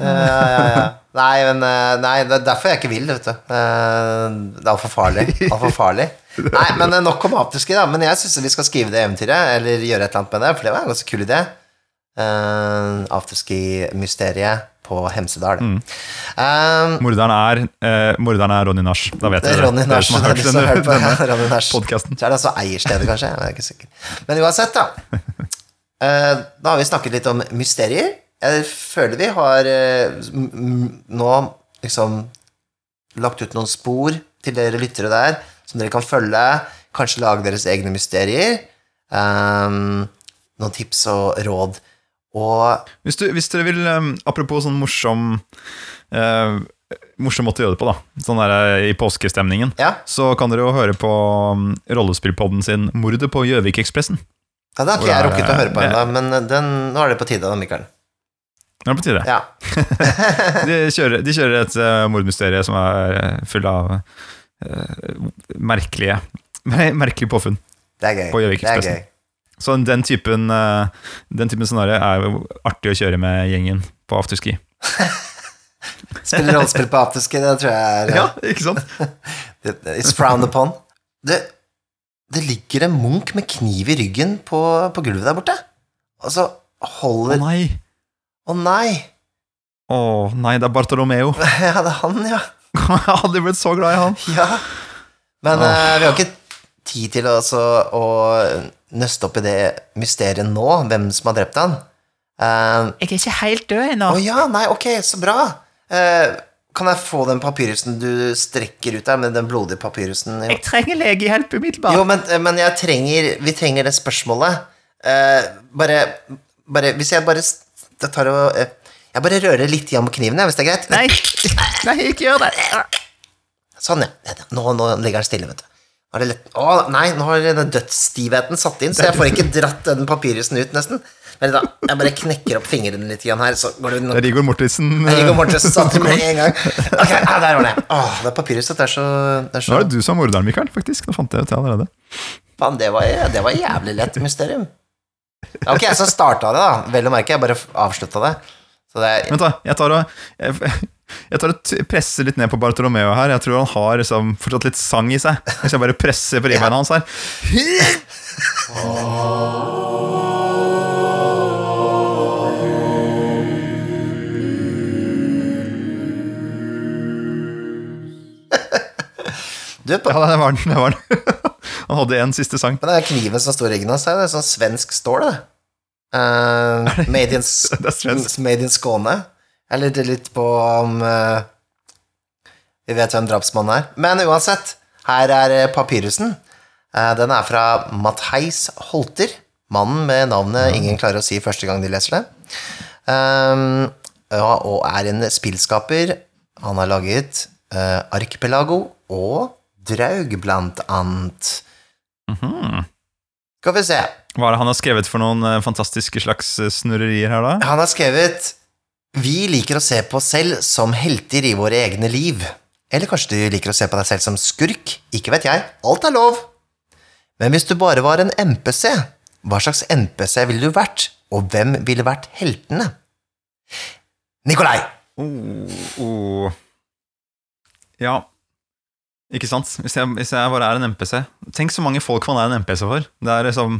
Ja, ja, ja. Nei, men eh, Nei, det er derfor jeg ikke vil, vet du. Eh, Det er altfor farlig. Alt for farlig. Nei, men eh, nok om afterski, da. Men jeg syns vi skal skrive det eventyret, eller gjøre et eller annet med det, for det var en ganske kul idé. Uh, Afterski-mysteriet på Hemsedal. Mm. Um, Morderen er, eh, morderen er Ronny Nash. Da vet er dere Ronny dere Nash. det er hørt som har hørt på denne, denne podkasten. Så er det altså eierstedet, kanskje. Jeg er ikke sikker. Men uansett, da. Uh, Da har vi snakket litt om mysterier. Jeg føler vi har m- nå liksom lagt ut noen spor til dere lyttere der, som dere kan følge. Kanskje lage deres egne mysterier. Um, noen tips og råd. Og Hvis, du, hvis dere vil, um, apropos sånn morsom eh, Morsom måte å gjøre det på, da. Sånn der eh, i påskestemningen. ja, Så kan dere jo høre på um, rollespillpodden sin 'Mordet på Gjøvikekspressen'. ja det har ikke jeg rukket å høre på ennå, men den, nå er det på tide, da, Mikael. Nå er det på tide. Ja. De kjører, de kjører et uh, mordmysterie som er full av uh, merkelige Merkelige påfunn. Det er gøy. På Det Gjøvikekspressen. Så den typen, uh, den typen scenario er jo artig å kjøre med gjengen på afterski. Spille rollespill på afterski, det tror jeg er Ja, ikke sant? It's frowned upon. Det, det ligger en munk med kniv i ryggen på, på gulvet der borte. Og så holder Å nei! nei! Å nei, det er Bartolomeo. Ja, det er han, ja. Jeg hadde blitt så glad i han. ja. Men oh. uh, vi har ikke tid til også å nøste opp i det mysteriet nå, hvem som har drept han. Uh, Jeg er ikke helt død ennå. Å ja, nei, ok, så bra. Uh, kan jeg få den papyrusen du strekker ut der, med den blodige papyrusen? Jo, Jeg trenger legehjelp umiddelbart. jo men, men jeg trenger Vi trenger det spørsmålet. Uh, bare, bare Hvis jeg bare jeg tar og eh, Jeg bare rører litt igjen på kniven, hvis det er greit? Nei, nei, ikke gjør det. Sånn, ja. Nå, nå ligger den stille, vet du. Nå. Å, nei, nå har den dødsstivheten satt inn, så jeg får ikke dratt den papyrusen ut, nesten. Men da, jeg bare knekker opp fingrene litt igjen her, så går det nok... Rigor Mortensen. Rigor Mortensen satt med en gang. Ok, der var det. Åh, det papyruset det er så, det er Nå så er det du som er morderen, Mikael. faktisk. Nå fant jeg ut det allerede. Faen, det var, det var jævlig lett mysterium. Ok, så starta det, da. Vel å merke, jeg bare avslutta det. Er Vent, da. Jeg tar og jeg, jeg tar og presser litt ned på Bartolomeo her. Jeg tror han har liksom, fortsatt litt sang i seg. Hvis jeg bare presser på ribbeina hans her. Du, på, Ja, det var den. Det var den. Han hadde en siste sang. Men det er kniven som står i ryggen hans, er det sånn svensk stål, det. Eh, made, in, made Skåne. Jeg lurte litt på om uh, Vi vet hvem drapsmannen er. Men uansett, her er eh, papyrusen. Uh, den er fra Matheis Holter. Mannen med navnet ingen klarer å si første gang de leser det. Um, ja, og er en spillskaper. Han har laget uh, Archipelago og Draug, blant annet. Skal vi se. Hva er det han har skrevet for noen eh, fantastiske slags eh, snurrerier her, da? Han har skrevet Vi liker å se på oss selv som helter i våre egne liv. Eller kanskje du liker å se på deg selv som skurk? Ikke vet jeg. Alt er lov. Men hvis du bare var en MPC, hva slags MPC ville du vært? Og hvem ville vært heltene? Nikolai! Oh, oh. Ja, ikke sant? Hvis jeg, hvis jeg bare er en MPC Tenk så mange folk man er en MPC for. Det er liksom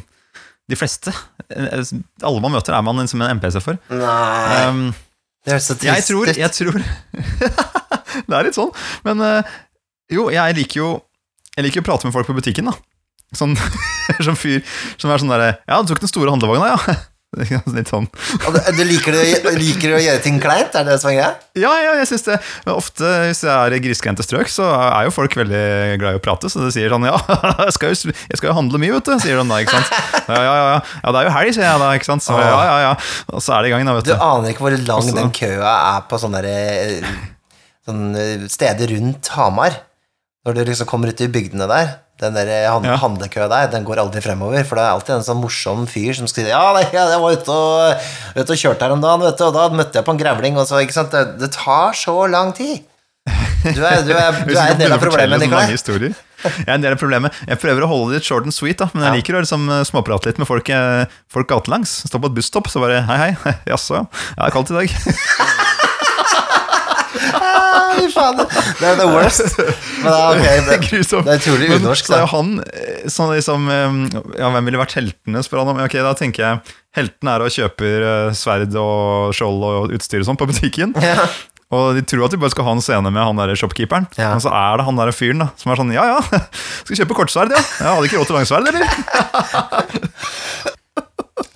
De fleste. eh, Alle man møter, er man som en MPC for. Nei, Um, det høres så trist jeg tror, jeg tror Det er litt sånn. Men eh, jo, jeg liker jo Jeg liker å prate med folk på butikken, da. Sånn som fyr som er sånn derre Ja, du tok den store handlevogna, ja. Litt sånn. Du, du liker, det, liker å gjøre ting kleint? Er det det som er greia? Ja, ja, jeg synes det Ofte hvis jeg er i grisgrendte strøk, så er jo folk veldig glad i å prate. Så de sier sånn Ja, jeg skal jo, jeg skal jo handle mye, vet du. Sier de da, ikke sant. Ja, ja, ja, ja, det er jo helg, sier jeg da. ikke sant. Så, ja, ja, ja. Og så er det i gang, da, vet Du du. aner ikke hvor lang den køa er på sånne, der, eh, sånne steder rundt Hamar. Når du liksom kommer ut i bygdene der. Den der hand Ja. handlekøa der, den går aldri fremover. For det er alltid en sånn morsom fyr som skriver Ja, nei, jeg var ute og, ute og kjørte her om dagen, vet du, og da møtte jeg på en grevling, og så Ikke sant. Det, det tar så lang tid. Du er, du er, du er en del av problemet, Nikolai. Jeg er en del av problemet. Jeg prøver å holde det litt short and sweet, da, men jeg liker å liksom eh, småprate litt med folk, eh, folk gatelangs. Stå på et busstopp, så bare hei, hei. Jaså, ja. Ja, det er kaldt i dag. Fy faen, det er the worst. Men ja, okay, Det det, grusomt. det er utrolig Men unorsk, så jo han eh, sånn liksom Ja, hvem ville vært heltene, spør han om. Ok, da tenker jeg heltene er og kjøper eh, sverd og skjold og utstyr og sånn på butikken. Ja. Og de tror at de bare skal ha en scene med han der shopkeeperen. Ja. Men så er det han der fyren da som er sånn Ja ja, skal kjøpe kortsverd, ja. Jeg hadde ikke råd til langsverd, eller?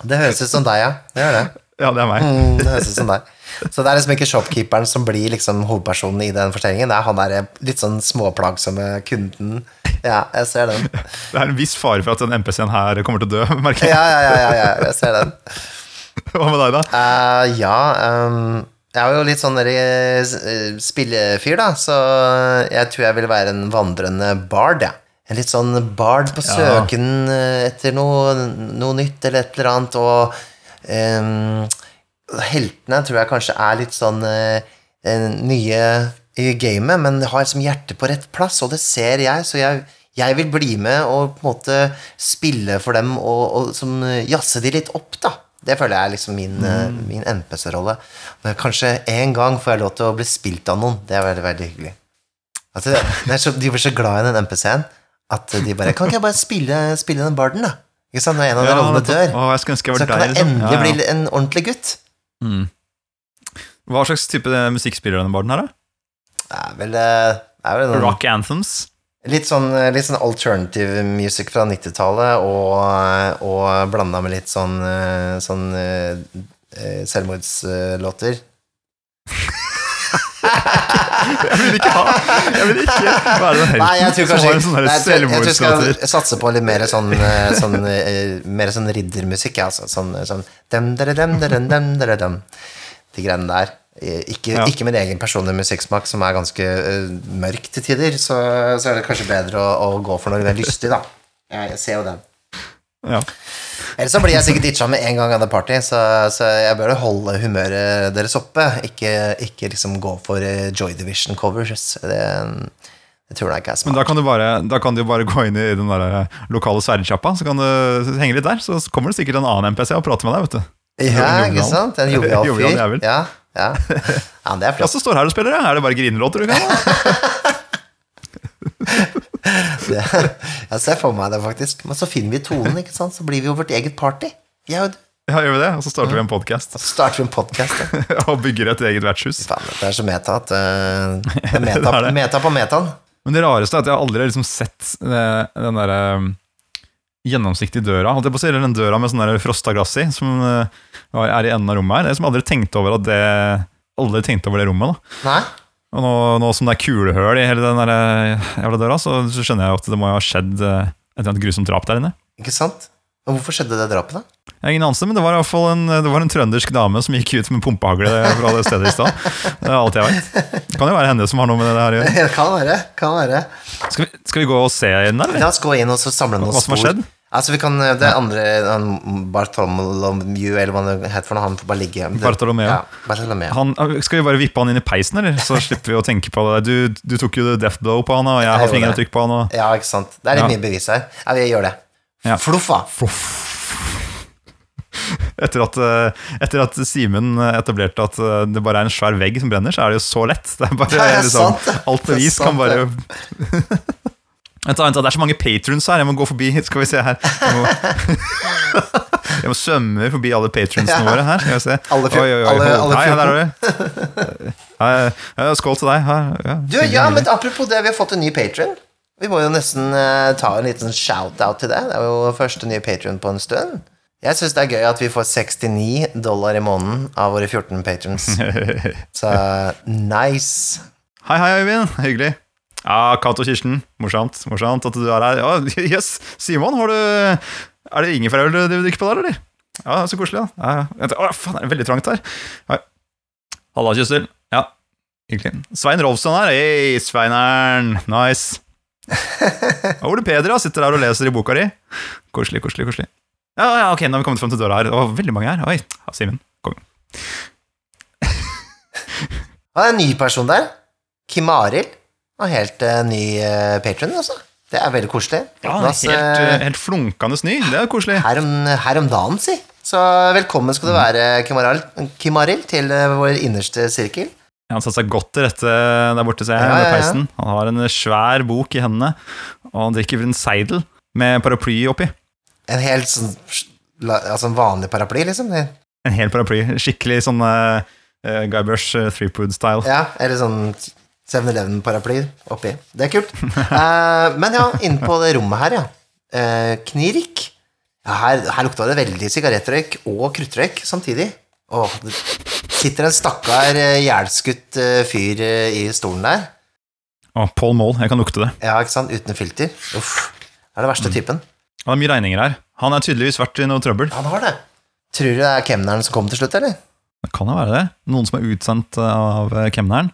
Det høres ut som deg, ja. Det gjør det. Ja, det er meg. Mm, det høres ut som deg. Så det er liksom ikke shopkeeperen som blir liksom hovedpersonen i den fortellingen. Det er han der litt sånn småplagsomme kunden. Ja, jeg ser den. Det er en viss fare for at den MPC-en her kommer til å dø, merker jeg. Ja, ja, ja, ja, ja jeg ser den. Hva med deg, da? Uh, ja, um, jeg er jo litt sånn eh, spillefyr, da, så jeg tror jeg vil være en vandrende bard, jeg. En litt sånn bard på søken eh, etter noe, noe nytt eller et eller annet, og ehm, heltene tror jeg kanskje er litt sånn eh, eh, nye i gamet, men har liksom hjertet på rett plass, og det ser jeg, så jeg, jeg vil bli med og på en måte spille for dem og, og som, eh, jazze de litt opp, da. Det føler jeg er liksom min, mm. min NPC-rolle. Kanskje en gang får jeg lov til å bli spilt av noen. Det er veldig, veldig hyggelig. Altså, så, de blir så glad i den NPC-en at de bare Kan ikke jeg bare spille, spille den barden, da? Ikke sant? Når en av de rollene dør. Å, jeg skulle ønske jeg Så der, kan jeg liksom. endelig Ja, ja. bli en ordentlig gutt. Mm. Hva slags type musikk spiller denne barden her, da? Det er vel, eh, det er vel noen Rock anthems? Litt sånn, litt sånn alternative music fra 90-tallet, og, og blanda med litt sånn, eh, sånn eh, eh, selvmordslåter. Jeg vil ikke ha Jeg vil ikke være den Nei, jeg tror helten som har en sånn nei, jeg, jeg tror skal satse på litt mer sånn, eh, sånn, eh, mer sånn riddermusikk, altså. Sånn, sånn dem, dere, dem, dere, dem, dere, dem. De greiene der. Eh, Ikke, Ja. ikke min egen personlige musikksmak, som er ganske mørk til tider, så, så er det kanskje bedre å, å gå for noe mer lystig, da. Jeg, jeg ser jo den. Ja. Ellers så blir jeg sikkert ditcha med en gang av det party, så, så jeg bør holde humøret deres oppe. Ikke, ikke liksom gå for eh, Joy Division covers. Det, det tror jeg ikke er Men smart. da kan, du bare, da kan du bare gå inn i den der eh, lokale sverdsjappa, så kan du henge litt der. Så kommer det sikkert en annen MPC og prater med deg, vet du. Ja, ikke sant? En jovial fyr. Ja, ja. ja, det er flott. så står her og spiller, ja. Er det bare grinelåter du kan ha? Det, jeg ser for meg det, faktisk. Men så finner vi tonen, ikke sant? Så blir vi jo vårt eget party. Jeg. Ja, gjør vi det? Og så starter vi en podkast starter vi en podcast, ja. og bygger et eget vertshus. Det er så meta at eh, det er meta, Det er meta på metaen. Men det rareste er at jeg aldri har liksom sett eh, den derre gjennomsiktige døra, holdt jeg på å si, eller den døra med sånn frosta glass i, som eh, er i enden av rommet her. Det er som aldri tenkte over at det Aldri tenkte over det rommet. da Nei? Og nå, nå som det er kulehull i hele den der eh, jævla døra, så, så skjønner jeg jo at det må jo ha skjedd eh, et eller annet grusomt drap der inne. Ikke sant? Og hvorfor skjedde det drapet, da? Jeg har ingen anelse, men det var i hvert fall en, det var en trøndersk dame som gikk ut med pumpehagle fra det stedet i stad. Det er alt jeg vet. Det kan jo være henne som har noe med det her å gjøre. Det kan være. kan være Skal vi, skal vi gå og se inn der, eller? La oss gå inn og så samle noen Hva som har spor. skjedd? Altså, vi kan, Det andre han Bartholomew, eller hva det heter for noe, han får bare ligge. Bartolomeo. Ja, Bartolomeo. Han, skal vi bare vippe han inn i peisen, eller? Så slipper vi å tenke på det. Du, du tok jo death blow på han, og jeg har Jeg gjorde det. fingeravtrykk på han. Og... Ja, ikke sant. Det er litt Ja. mye bevis her. Ja, vi gjør det. Ja. Fluffa. Etter at, eh, etter at Simen etablerte at eh, det bare er en svær vegg som brenner, så er det jo så lett. Det er bare, Det er liksom, sant, alt bevis kan bare Vent, vent, det er så mange patrons her, jeg må gå forbi. Skal vi se her. Jeg må, jeg må svømme forbi alle patronsene våre her. Skal vi se. Alle fjor, Oi, oi, oi. alle- Hei, der er du. Ja, skål til deg. Ja, Du, ja, men apropos det, vi har fått en ny patron. Vi må jo nesten uh, ta en liten shout-out til det. Det er jo første nye patron på en stund. Jeg syns det er gøy at vi får 69 dollar i måneden av våre 14 patrons. Så nice. Hei, hei, Øyvind. Hyggelig. Ja, Cato Kirsten. Morsomt morsomt at du er her. Ja, yes. Simon, har du Er det ingefærøl du du drikker på der, eller? Ja, så koselig. Ja. Ja, ja. Å, faen, det er veldig trangt her. Ja. Halla, Kjøstel. Ja, hyggelig. Svein Rolfsson her. Hei, Sveineren. Nice. Og Ole Peder ja, sitter der og leser i boka di. Koselig, koselig, koselig. Ja, ja, ok, nå har vi kommet fram til døra her. Det var veldig mange her. Oi, ja, Simen. Kom. Hva er en ny person der. Kim Arild. Og helt uh, ny uh, patron, altså. Det er veldig koselig. Ja, Plass, helt, eh, eh, helt flunkende ny. Det er koselig. her, om, her om dagen, si. Så velkommen skal du være, Kimaril, Kim til eh, vår innerste sirkel. Han satte seg godt til rette der borte, ser jeg, Ja, ved ja, ja. peisen. Han har en svær bok i hendene, og han drikker en seidel med paraply oppi. En helt sånn altså en vanlig paraply, liksom. En hel paraply. Skikkelig sånn uh, Guybrush uh, threepood-style. Ja, eller sånn 7-Eleven-paraply oppi. Det er kult. uh, men ja, inne på det rommet her, ja. Uh, knirk. Ja, her, her lukta det veldig sigarettrøyk og kruttrøyk samtidig. Åh, det sitter en stakkar ihjelskutt eh, fyr i stolen der. Å, Paul Moll, jeg kan lukte det. Ja, ikke sant? Uten filter. Uff. Det er den verste typen. Han har mye regninger her. Han har tydeligvis vært i noe trøbbel. Han har det. Tror du det er kemneren som kom til slutt, eller? Det kan jo være det. Noen som er utsendt av kemneren.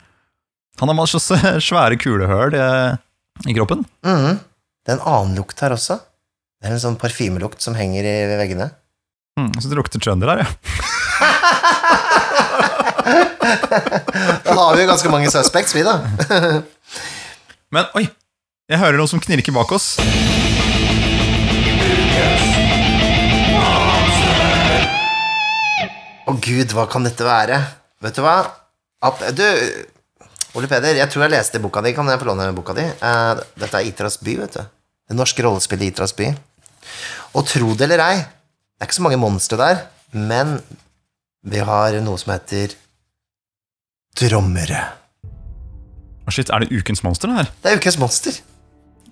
Han har masse svære kulehull i kroppen. Mm. Det er en annen lukt her også. Det er en sånn parfymelukt som henger i veggene. Mm, så det lukter trønder her, ja. Da har vi jo ganske mange suspects, vi, da. Men oi, jeg hører noe som knirker bak oss. Å gud, hva kan dette være? Vet du hva? Du, Ole Peder, jeg tror jeg leste boka di. Kan jeg få låne boka di? Eh, dette er Itras by, vet du. Det norske rollespillet Itras by. Og tro det eller ei, det er ikke så mange monstre der, men vi har noe som heter Drommere. Å, Shit, er det ukens monster, det her? Det er ukens monster.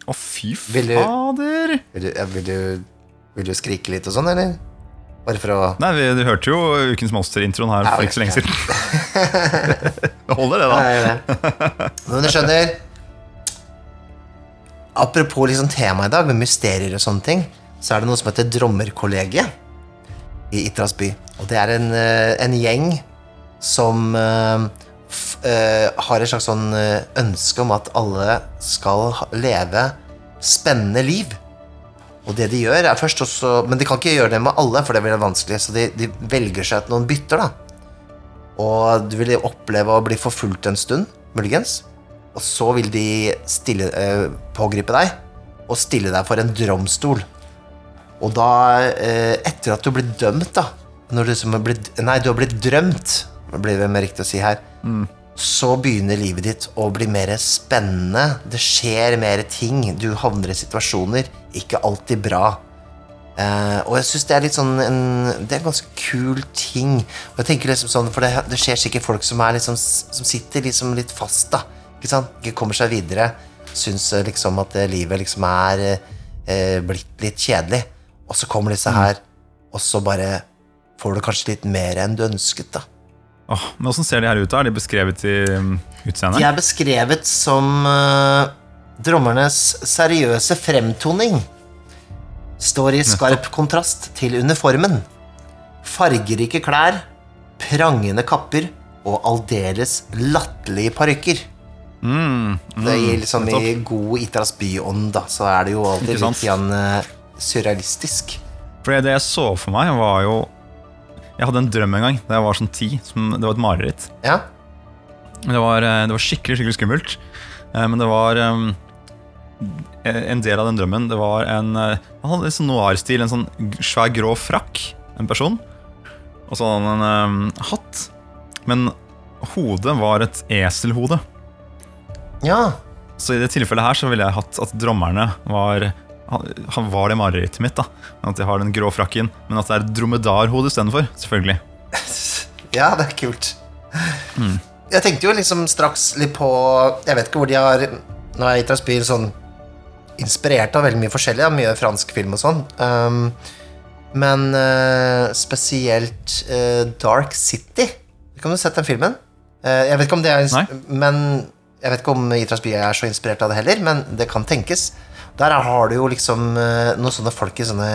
Å, fy Vil du- fader! Vil du, vil du, vil du skrike litt og sånn, eller? Bare for å Nei, vi, Du hørte jo Ukens Monster-introen her for ikke så lenge siden. Det holder, det, da. Nei, det. Men du skjønner Apropos liksom temaet i dag, med mysterier og sånne ting, så er det noe som heter Drommerkollegiet i Itras by. Og det er en, eh, en gjeng som eh, f, eh, har et slags sånn ønske om at alle skal leve spennende liv. Og det de gjør, er først også Men de kan ikke gjøre det med alle, for det blir vanskelig, så de, de velger seg ut noen bytter, da. Og du vil oppleve å bli forfulgt en stund, muligens. Og så vil de stille, eh, pågripe deg og stille deg for en dromstol. Og da, eh, etter at du blir dømt, da når du liksom blitt, Nei, du har blitt drømt, blir det mer riktig å si her. Så begynner livet ditt å bli mer spennende. Det skjer mer ting. Du havner i situasjoner. Ikke alltid bra. Uh, og jeg syns det er litt sånn en, Det er en ganske kul ting. Og jeg tenker liksom sånn For det, det skjer sikkert folk som er liksom Som sitter liksom litt fast, da. Ikke sant? Ikke kommer seg videre. Syns eh, liksom at eh, livet liksom er uh, blitt litt kjedelig. Og så kommer disse her, og så bare får du kanskje litt mer enn du ønsket, da. Åh, men Åssen ser de her ut? da? Er de beskrevet i utseendet? De er beskrevet som uh, drommernes seriøse fremtoning. Står i skarp kontrast til uniformen. Fargerike klær, prangende kapper og aldeles latterlige parykker. Mm, Det gir liksom i god Itras by-ånd, da, så er det jo alltid litt grann uh, surrealistisk. For det jeg så for meg, var jo Jeg hadde en drøm en gang da jeg var sånn ti. Som, det var et mareritt. Ja, Det var, eh, det var skikkelig skikkelig skummelt. Eh, Men det var um, En del av den drømmen Det var en eh, Han hadde sånn noir-stil. En sånn svær, grå frakk. En person. Og så hadde han en um, hatt. Men hodet var et eselhode. ja. Så i det tilfellet her så ville jeg hatt at drommerne var han, var det marerittet mitt. da At jeg har den grå frakken, men at det er dromedarhode istedenfor. Selvfølgelig. Ja, det er kult. Jeg tenkte jo liksom straks litt på Jeg vet ikke hvor de har Nå er by sånn inspirert av veldig mye forskjellig, av mye fransk film og sånn. Um, men uh, spesielt uh, Dark City. Kan du ha sett den filmen? Uh, jeg vet ikke om det er. Men Jeg vet ikke om Itras by er så inspirert av det heller, men det kan tenkes. Der har du jo liksom eh, noen sånne folk i sånne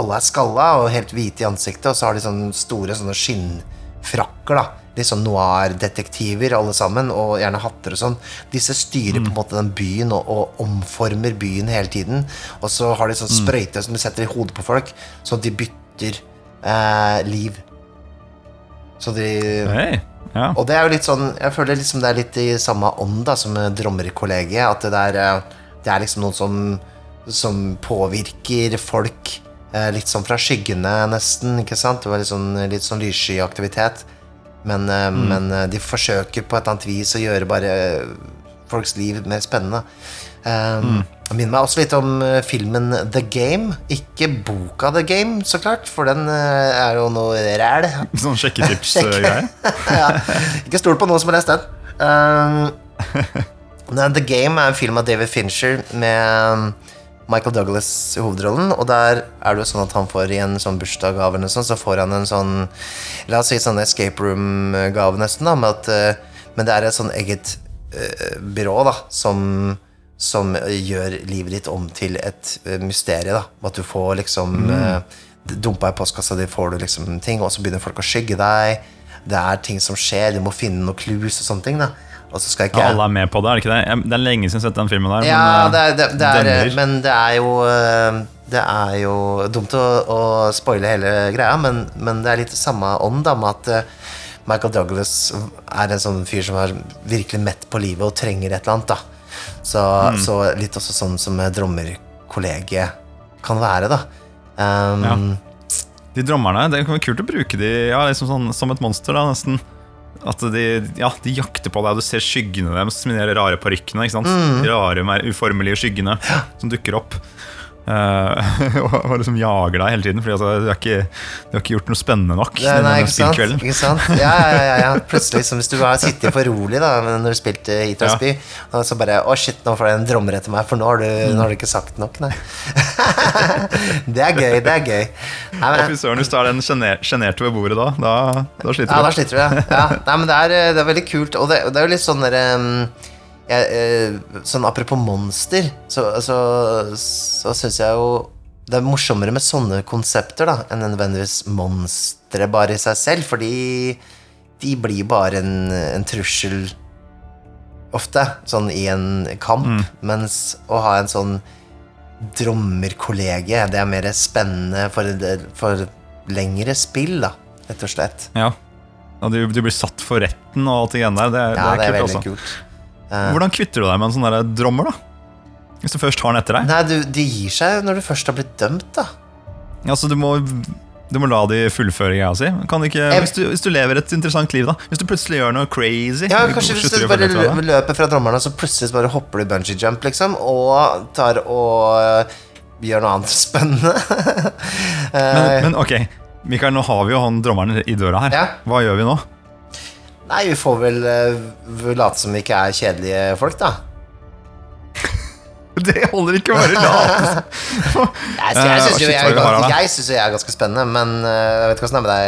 Alle er skalla og helt hvite i ansiktet, og så har de sånne store sånne skinnfrakker, da. Litt sånn noir-detektiver, alle sammen, og gjerne hatter og sånn. Disse styrer på en måte den byen og, og omformer byen hele tiden. Og så har de sånn sprøyte som de setter i hodet på folk, sånn at de bytter eh, liv. Så de hey. ja. og det er jo litt sånn Jeg føler liksom det er litt i samme ånd da som Drommerkollegiet. At det der eh, det er liksom noen som, som påvirker folk eh, litt sånn fra skyggene, nesten. ikke sant? Det var litt sånn, litt sånn lyssky aktivitet. Men, eh, men eh, de forsøker på et annet vis å gjøre bare folks liv mer spennende. Um, Det minner meg også litt om filmen The Game. Ikke boka The Game, så klart, for den er jo noe ræl. Sånn sjekketips-greie. ja. Ikke stol på noen som har lest den. Um, The Game er en film av David Fincher med um, Michael Douglas i hovedrollen. Og der er det jo sånn at han får i en sånn bursdagsgave eller sånn, så får han en sånn La oss si sånn escape room-gave, nesten, da, med at uh, Men det er et sånn eget uh, byrå, da, som som uh, gjør livet ditt om til et uh, mysterium. da At du får liksom uh, Dumpa i postkassa di får du liksom ting, og så begynner folk å skygge deg. Det er ting som skjer, du må finne noen clues og sånne ting. da Og så skal ikke Ja, alle er med på det, er det ikke det? Det er lenge siden jeg har sett den filmen der. ja, men, det er, det, det er, men det er jo eh, Det er jo dumt å, å spoile hele greia, men, men det er litt samme ånd da med at eh, Michael Douglas er en sånn fyr som er virkelig mett på livet og trenger et eller annet. da Så, Mm. så litt også sånn som drommerkollegiet kan være, da. Um, Ja. De drommerne, det kan være kult å bruke de ja, liksom sånn, som et monster, da, nesten. At de, ja, de jakter på deg, og du ser skyggene deres med de rare parykkene. Mm. De rare, mer uformelige skyggene som dukker opp. Eh, og, og liksom jager deg hele tiden, Fordi altså, du, har ikke, du har ikke gjort noe spennende nok. Ja, nei, ikke sant? Ikke sant? Ja, ja, ja, ja. Plutselig, som hvis du har sittet for rolig da når du spilte og Ja. Spy, og så bare Å, shit, nå får jeg en drommer etter meg, for nå har du, nå har du ikke sagt nok, nei. det er gøy, det er gøy. Nei, men, fy søren, hvis du er den sjener- sjenerte ved bordet da, da, da sliter ja, du. da sliter du, ja. ja. Nei, men det er, det er veldig kult, og det, det er jo litt sånn derre um, jeg, eh, Sånn apropos monster, så, så, så syns jeg jo det er morsommere med sånne konsepter da enn nødvendigvis monstre bare i seg selv, fordi de blir bare en, en trussel ofte, sånn i en kamp, mens å ha en sånn drommerkollege, det er mer spennende for, for lengre spill, da, rett og slett. Ja. Og du, du blir satt for retten og alt det greiene der. Det, Ja, det det er er kult, veldig også. kult. Eh, Hvordan kvitter du deg med en sånn der drommer, da? Hvis du først har den etter deg? Nei, du, de gir seg når du først har blitt dømt, da. Altså, du må, du må la de fullføre greia si. Hvis, du, hvis du lever et interessant liv, da. Hvis du plutselig gjør noe crazy Ja, kanskje hvis du bare løper fra drommerne, så plutselig bare hopper du bungee jump, liksom, og tar og øh, gjør noe annet spennende. Eh, men, men ok, Mikael, nå har vi jo han drommeren i døra her. Ja. Hva gjør vi nå? Nei, vi får vel uh, late som vi ikke er kjedelige folk, da. Det holder ikke å være lat! Jeg, Eh, syns jo jeg, jeg, jeg er ganske spennende, men uh, jeg vet ikke åssen det er med deg,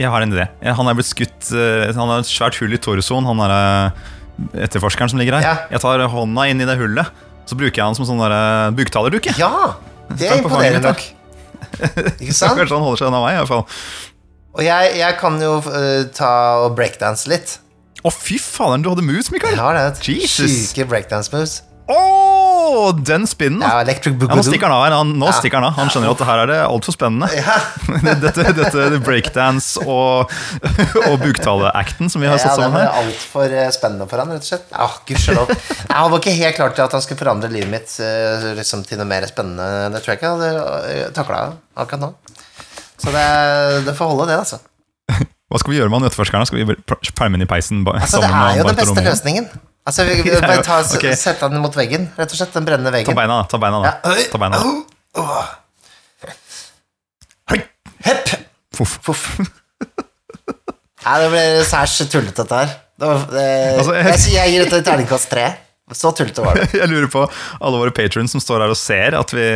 Jeg, har en idé. Han er blitt skutt Han har et svært hull i torsoen, han er etterforskeren som ligger her. Ja. Jeg tar hånda inn i det hullet, så bruker jeg han som sånn buktalerdukke. ja! Det er imponerende nok. Ikke sant? kanskje han holder seg unna meg, i hvert fall. Og jeg, jeg kan jo uh, ta og breakdance litt. Å, fy faderen, du hadde moves, Mikael! Jeg har det. Jesus. Syke breakdance moves. Å, den spinnen! Ja, electric Ja, nå stikker han av. Han, nå Ja. stikker han av. Han skjønner at det her er det altfor spennende. Ja. dette, dette breakdance og, og buktale-acten som vi har Ja, sammen her. Ja, den er altfor eh, spennende for han, rett og slett. Ah, Gudskjelov. Han var ikke helt klar til at han skulle forandre livet mitt eh, liksom, til noe mer spennende. Det tror jeg ikke jeg hadde takla akkurat nå. Så det, det får holde, det, altså. Hva skal vi gjøre med han nøtteforskeren? Skal vi pælme den i peisen Altså, Det er jo den beste løsningen. Altså, vi, vi bare ta, okay. Sette den mot veggen, rett og slett. Den brennende veggen. Ta beina, da. Ta beina, da. Ja. Ta beina. Hepp. Fuff. Fuff. Nei, det ble særs tullete, dette her. Det var, det, Altså, jeg- jeg, jeg gir dette terningkast tre. Så tullete var det. Jeg lurer på alle våre patrons som står her og ser at vi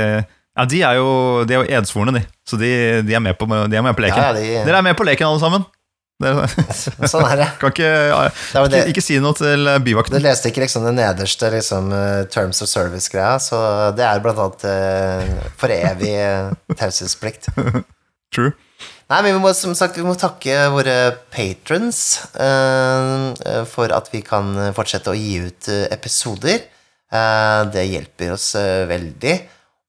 Ja, de er jo, de er jo edsvorne, de. Så de, de, er med på, de er med på leken. Ja, de- Dere er med på leken, alle sammen. Dere, Sånn er det. kan ikke, var det- ikke, ikke si noe til byvakten. Du leste ikke liksom den nederste liksom, eh, terms of service-greia, så det er blant annet eh, for evig eh, taushetsplikt. True. Nei, men vi må som sagt vi må takke våre patrons eh, eh, for at vi kan fortsette å gi ut eh, episoder. Uh, det hjelper oss uh, veldig,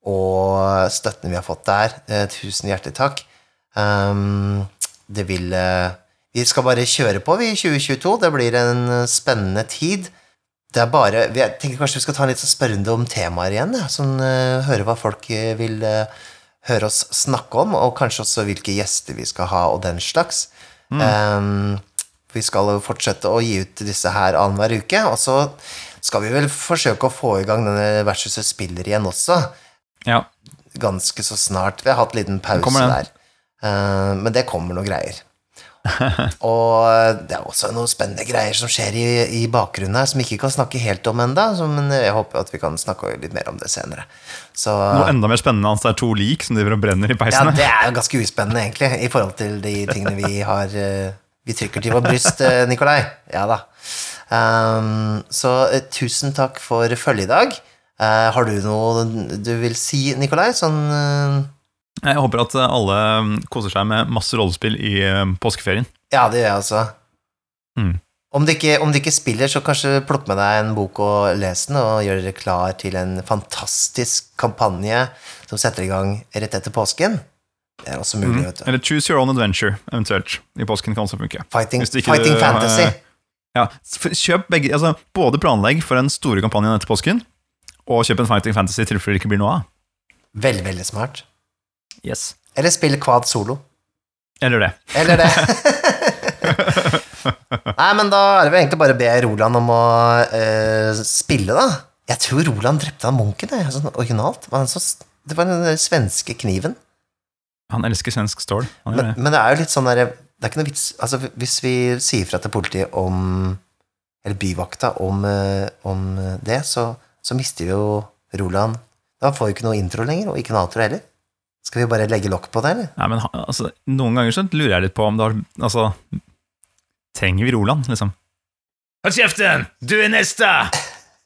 og støtten vi har fått der, eh, tusen hjertelig takk. Um, det vil eh, Vi skal bare kjøre på, vi, i 2022. Det blir en eh, spennende tid. Det er bare Jeg tenker kanskje vi skal ta en litt sånn spørrende om temaer igjen. Ja. Sånn, høre hva folk vil høre oss snakke om, og kanskje også hvilke gjester vi skal ha, og den slags. Um, vi skal fortsette å gi ut disse her annenhver uke, og så skal vi vel forsøke å få i gang denne versus spiller igjen også, Ja. ganske så snart. Vi har hatt en liten pause der. Uh, men det kommer noen greier. og det er også noen spennende greier som skjer i, i bakgrunnen her, som vi ikke kan snakke helt om ennå, men jeg håper at vi kan snakke litt mer om det senere. Så Noe enda mer spennende hans er to lik som driver og brenner i ja, peisene. det er jo ganske uspennende, egentlig, i forhold til de tingene vi har eh, Vi trykker til vårt bryst, eh, Nikolai. Ja da. Um, så eh, tusen takk for følget i dag. Eh, har du noe du vil si, Nikolai? Sånn eh, Jeg håper at alle mm, koser seg med masse rollespill i eh, påskeferien. Ja, det gjør jeg også. Mm. Om, du ikke, om du ikke spiller, så kanskje plukk med deg en bok og les den, og gjør dere klar til en fantastisk kampanje som setter i gang rett etter påsken. Det er også mulig, vet du. Eller Choose Your Own Adventure, eventuelt. I påsken kan også funke. Fighting, fighting du fantasy. Ja, kjøp begge, altså Både planlegg for den store kampanjen etter påsken, og kjøp en Fighting Fantasy i tilfelle det ikke blir noe av. Veldig, veldig smart. Yes. Eller spill quad solo. Eller det. Eller det. Nei, men da er det vel egentlig bare å be Roland om å uh, spille, da. Jeg tror Roland drepte han munken, jeg, sånn originalt. Det var, den svenske kniven. Han elsker svensk stål. Men, det. men det er jo litt sånn derre Det er ikke noe vits Altså, hvis vi sier fra til politiet om Eller byvakta om, eh, om det, så, så mister vi jo Roland. Da får vi ikke noe intro lenger, og ikke noe outro heller. Skal vi bare legge lokk på det, eller? Nei, men altså, Noen ganger så lurer jeg litt på om det har Altså, trenger vi Roland, liksom? Hold kjeften! Du er neste!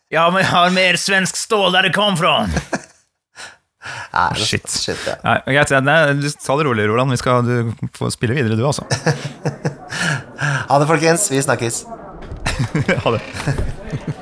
Ja, men jeg har mer svensk stål der det kom fra. Nei, Shit. shit ja. Nei, greit, nei, du ta det rolig, Roland. Vi skal, du få spille videre, du, altså. Ha det, folkens. Vi snakkes. Ha det.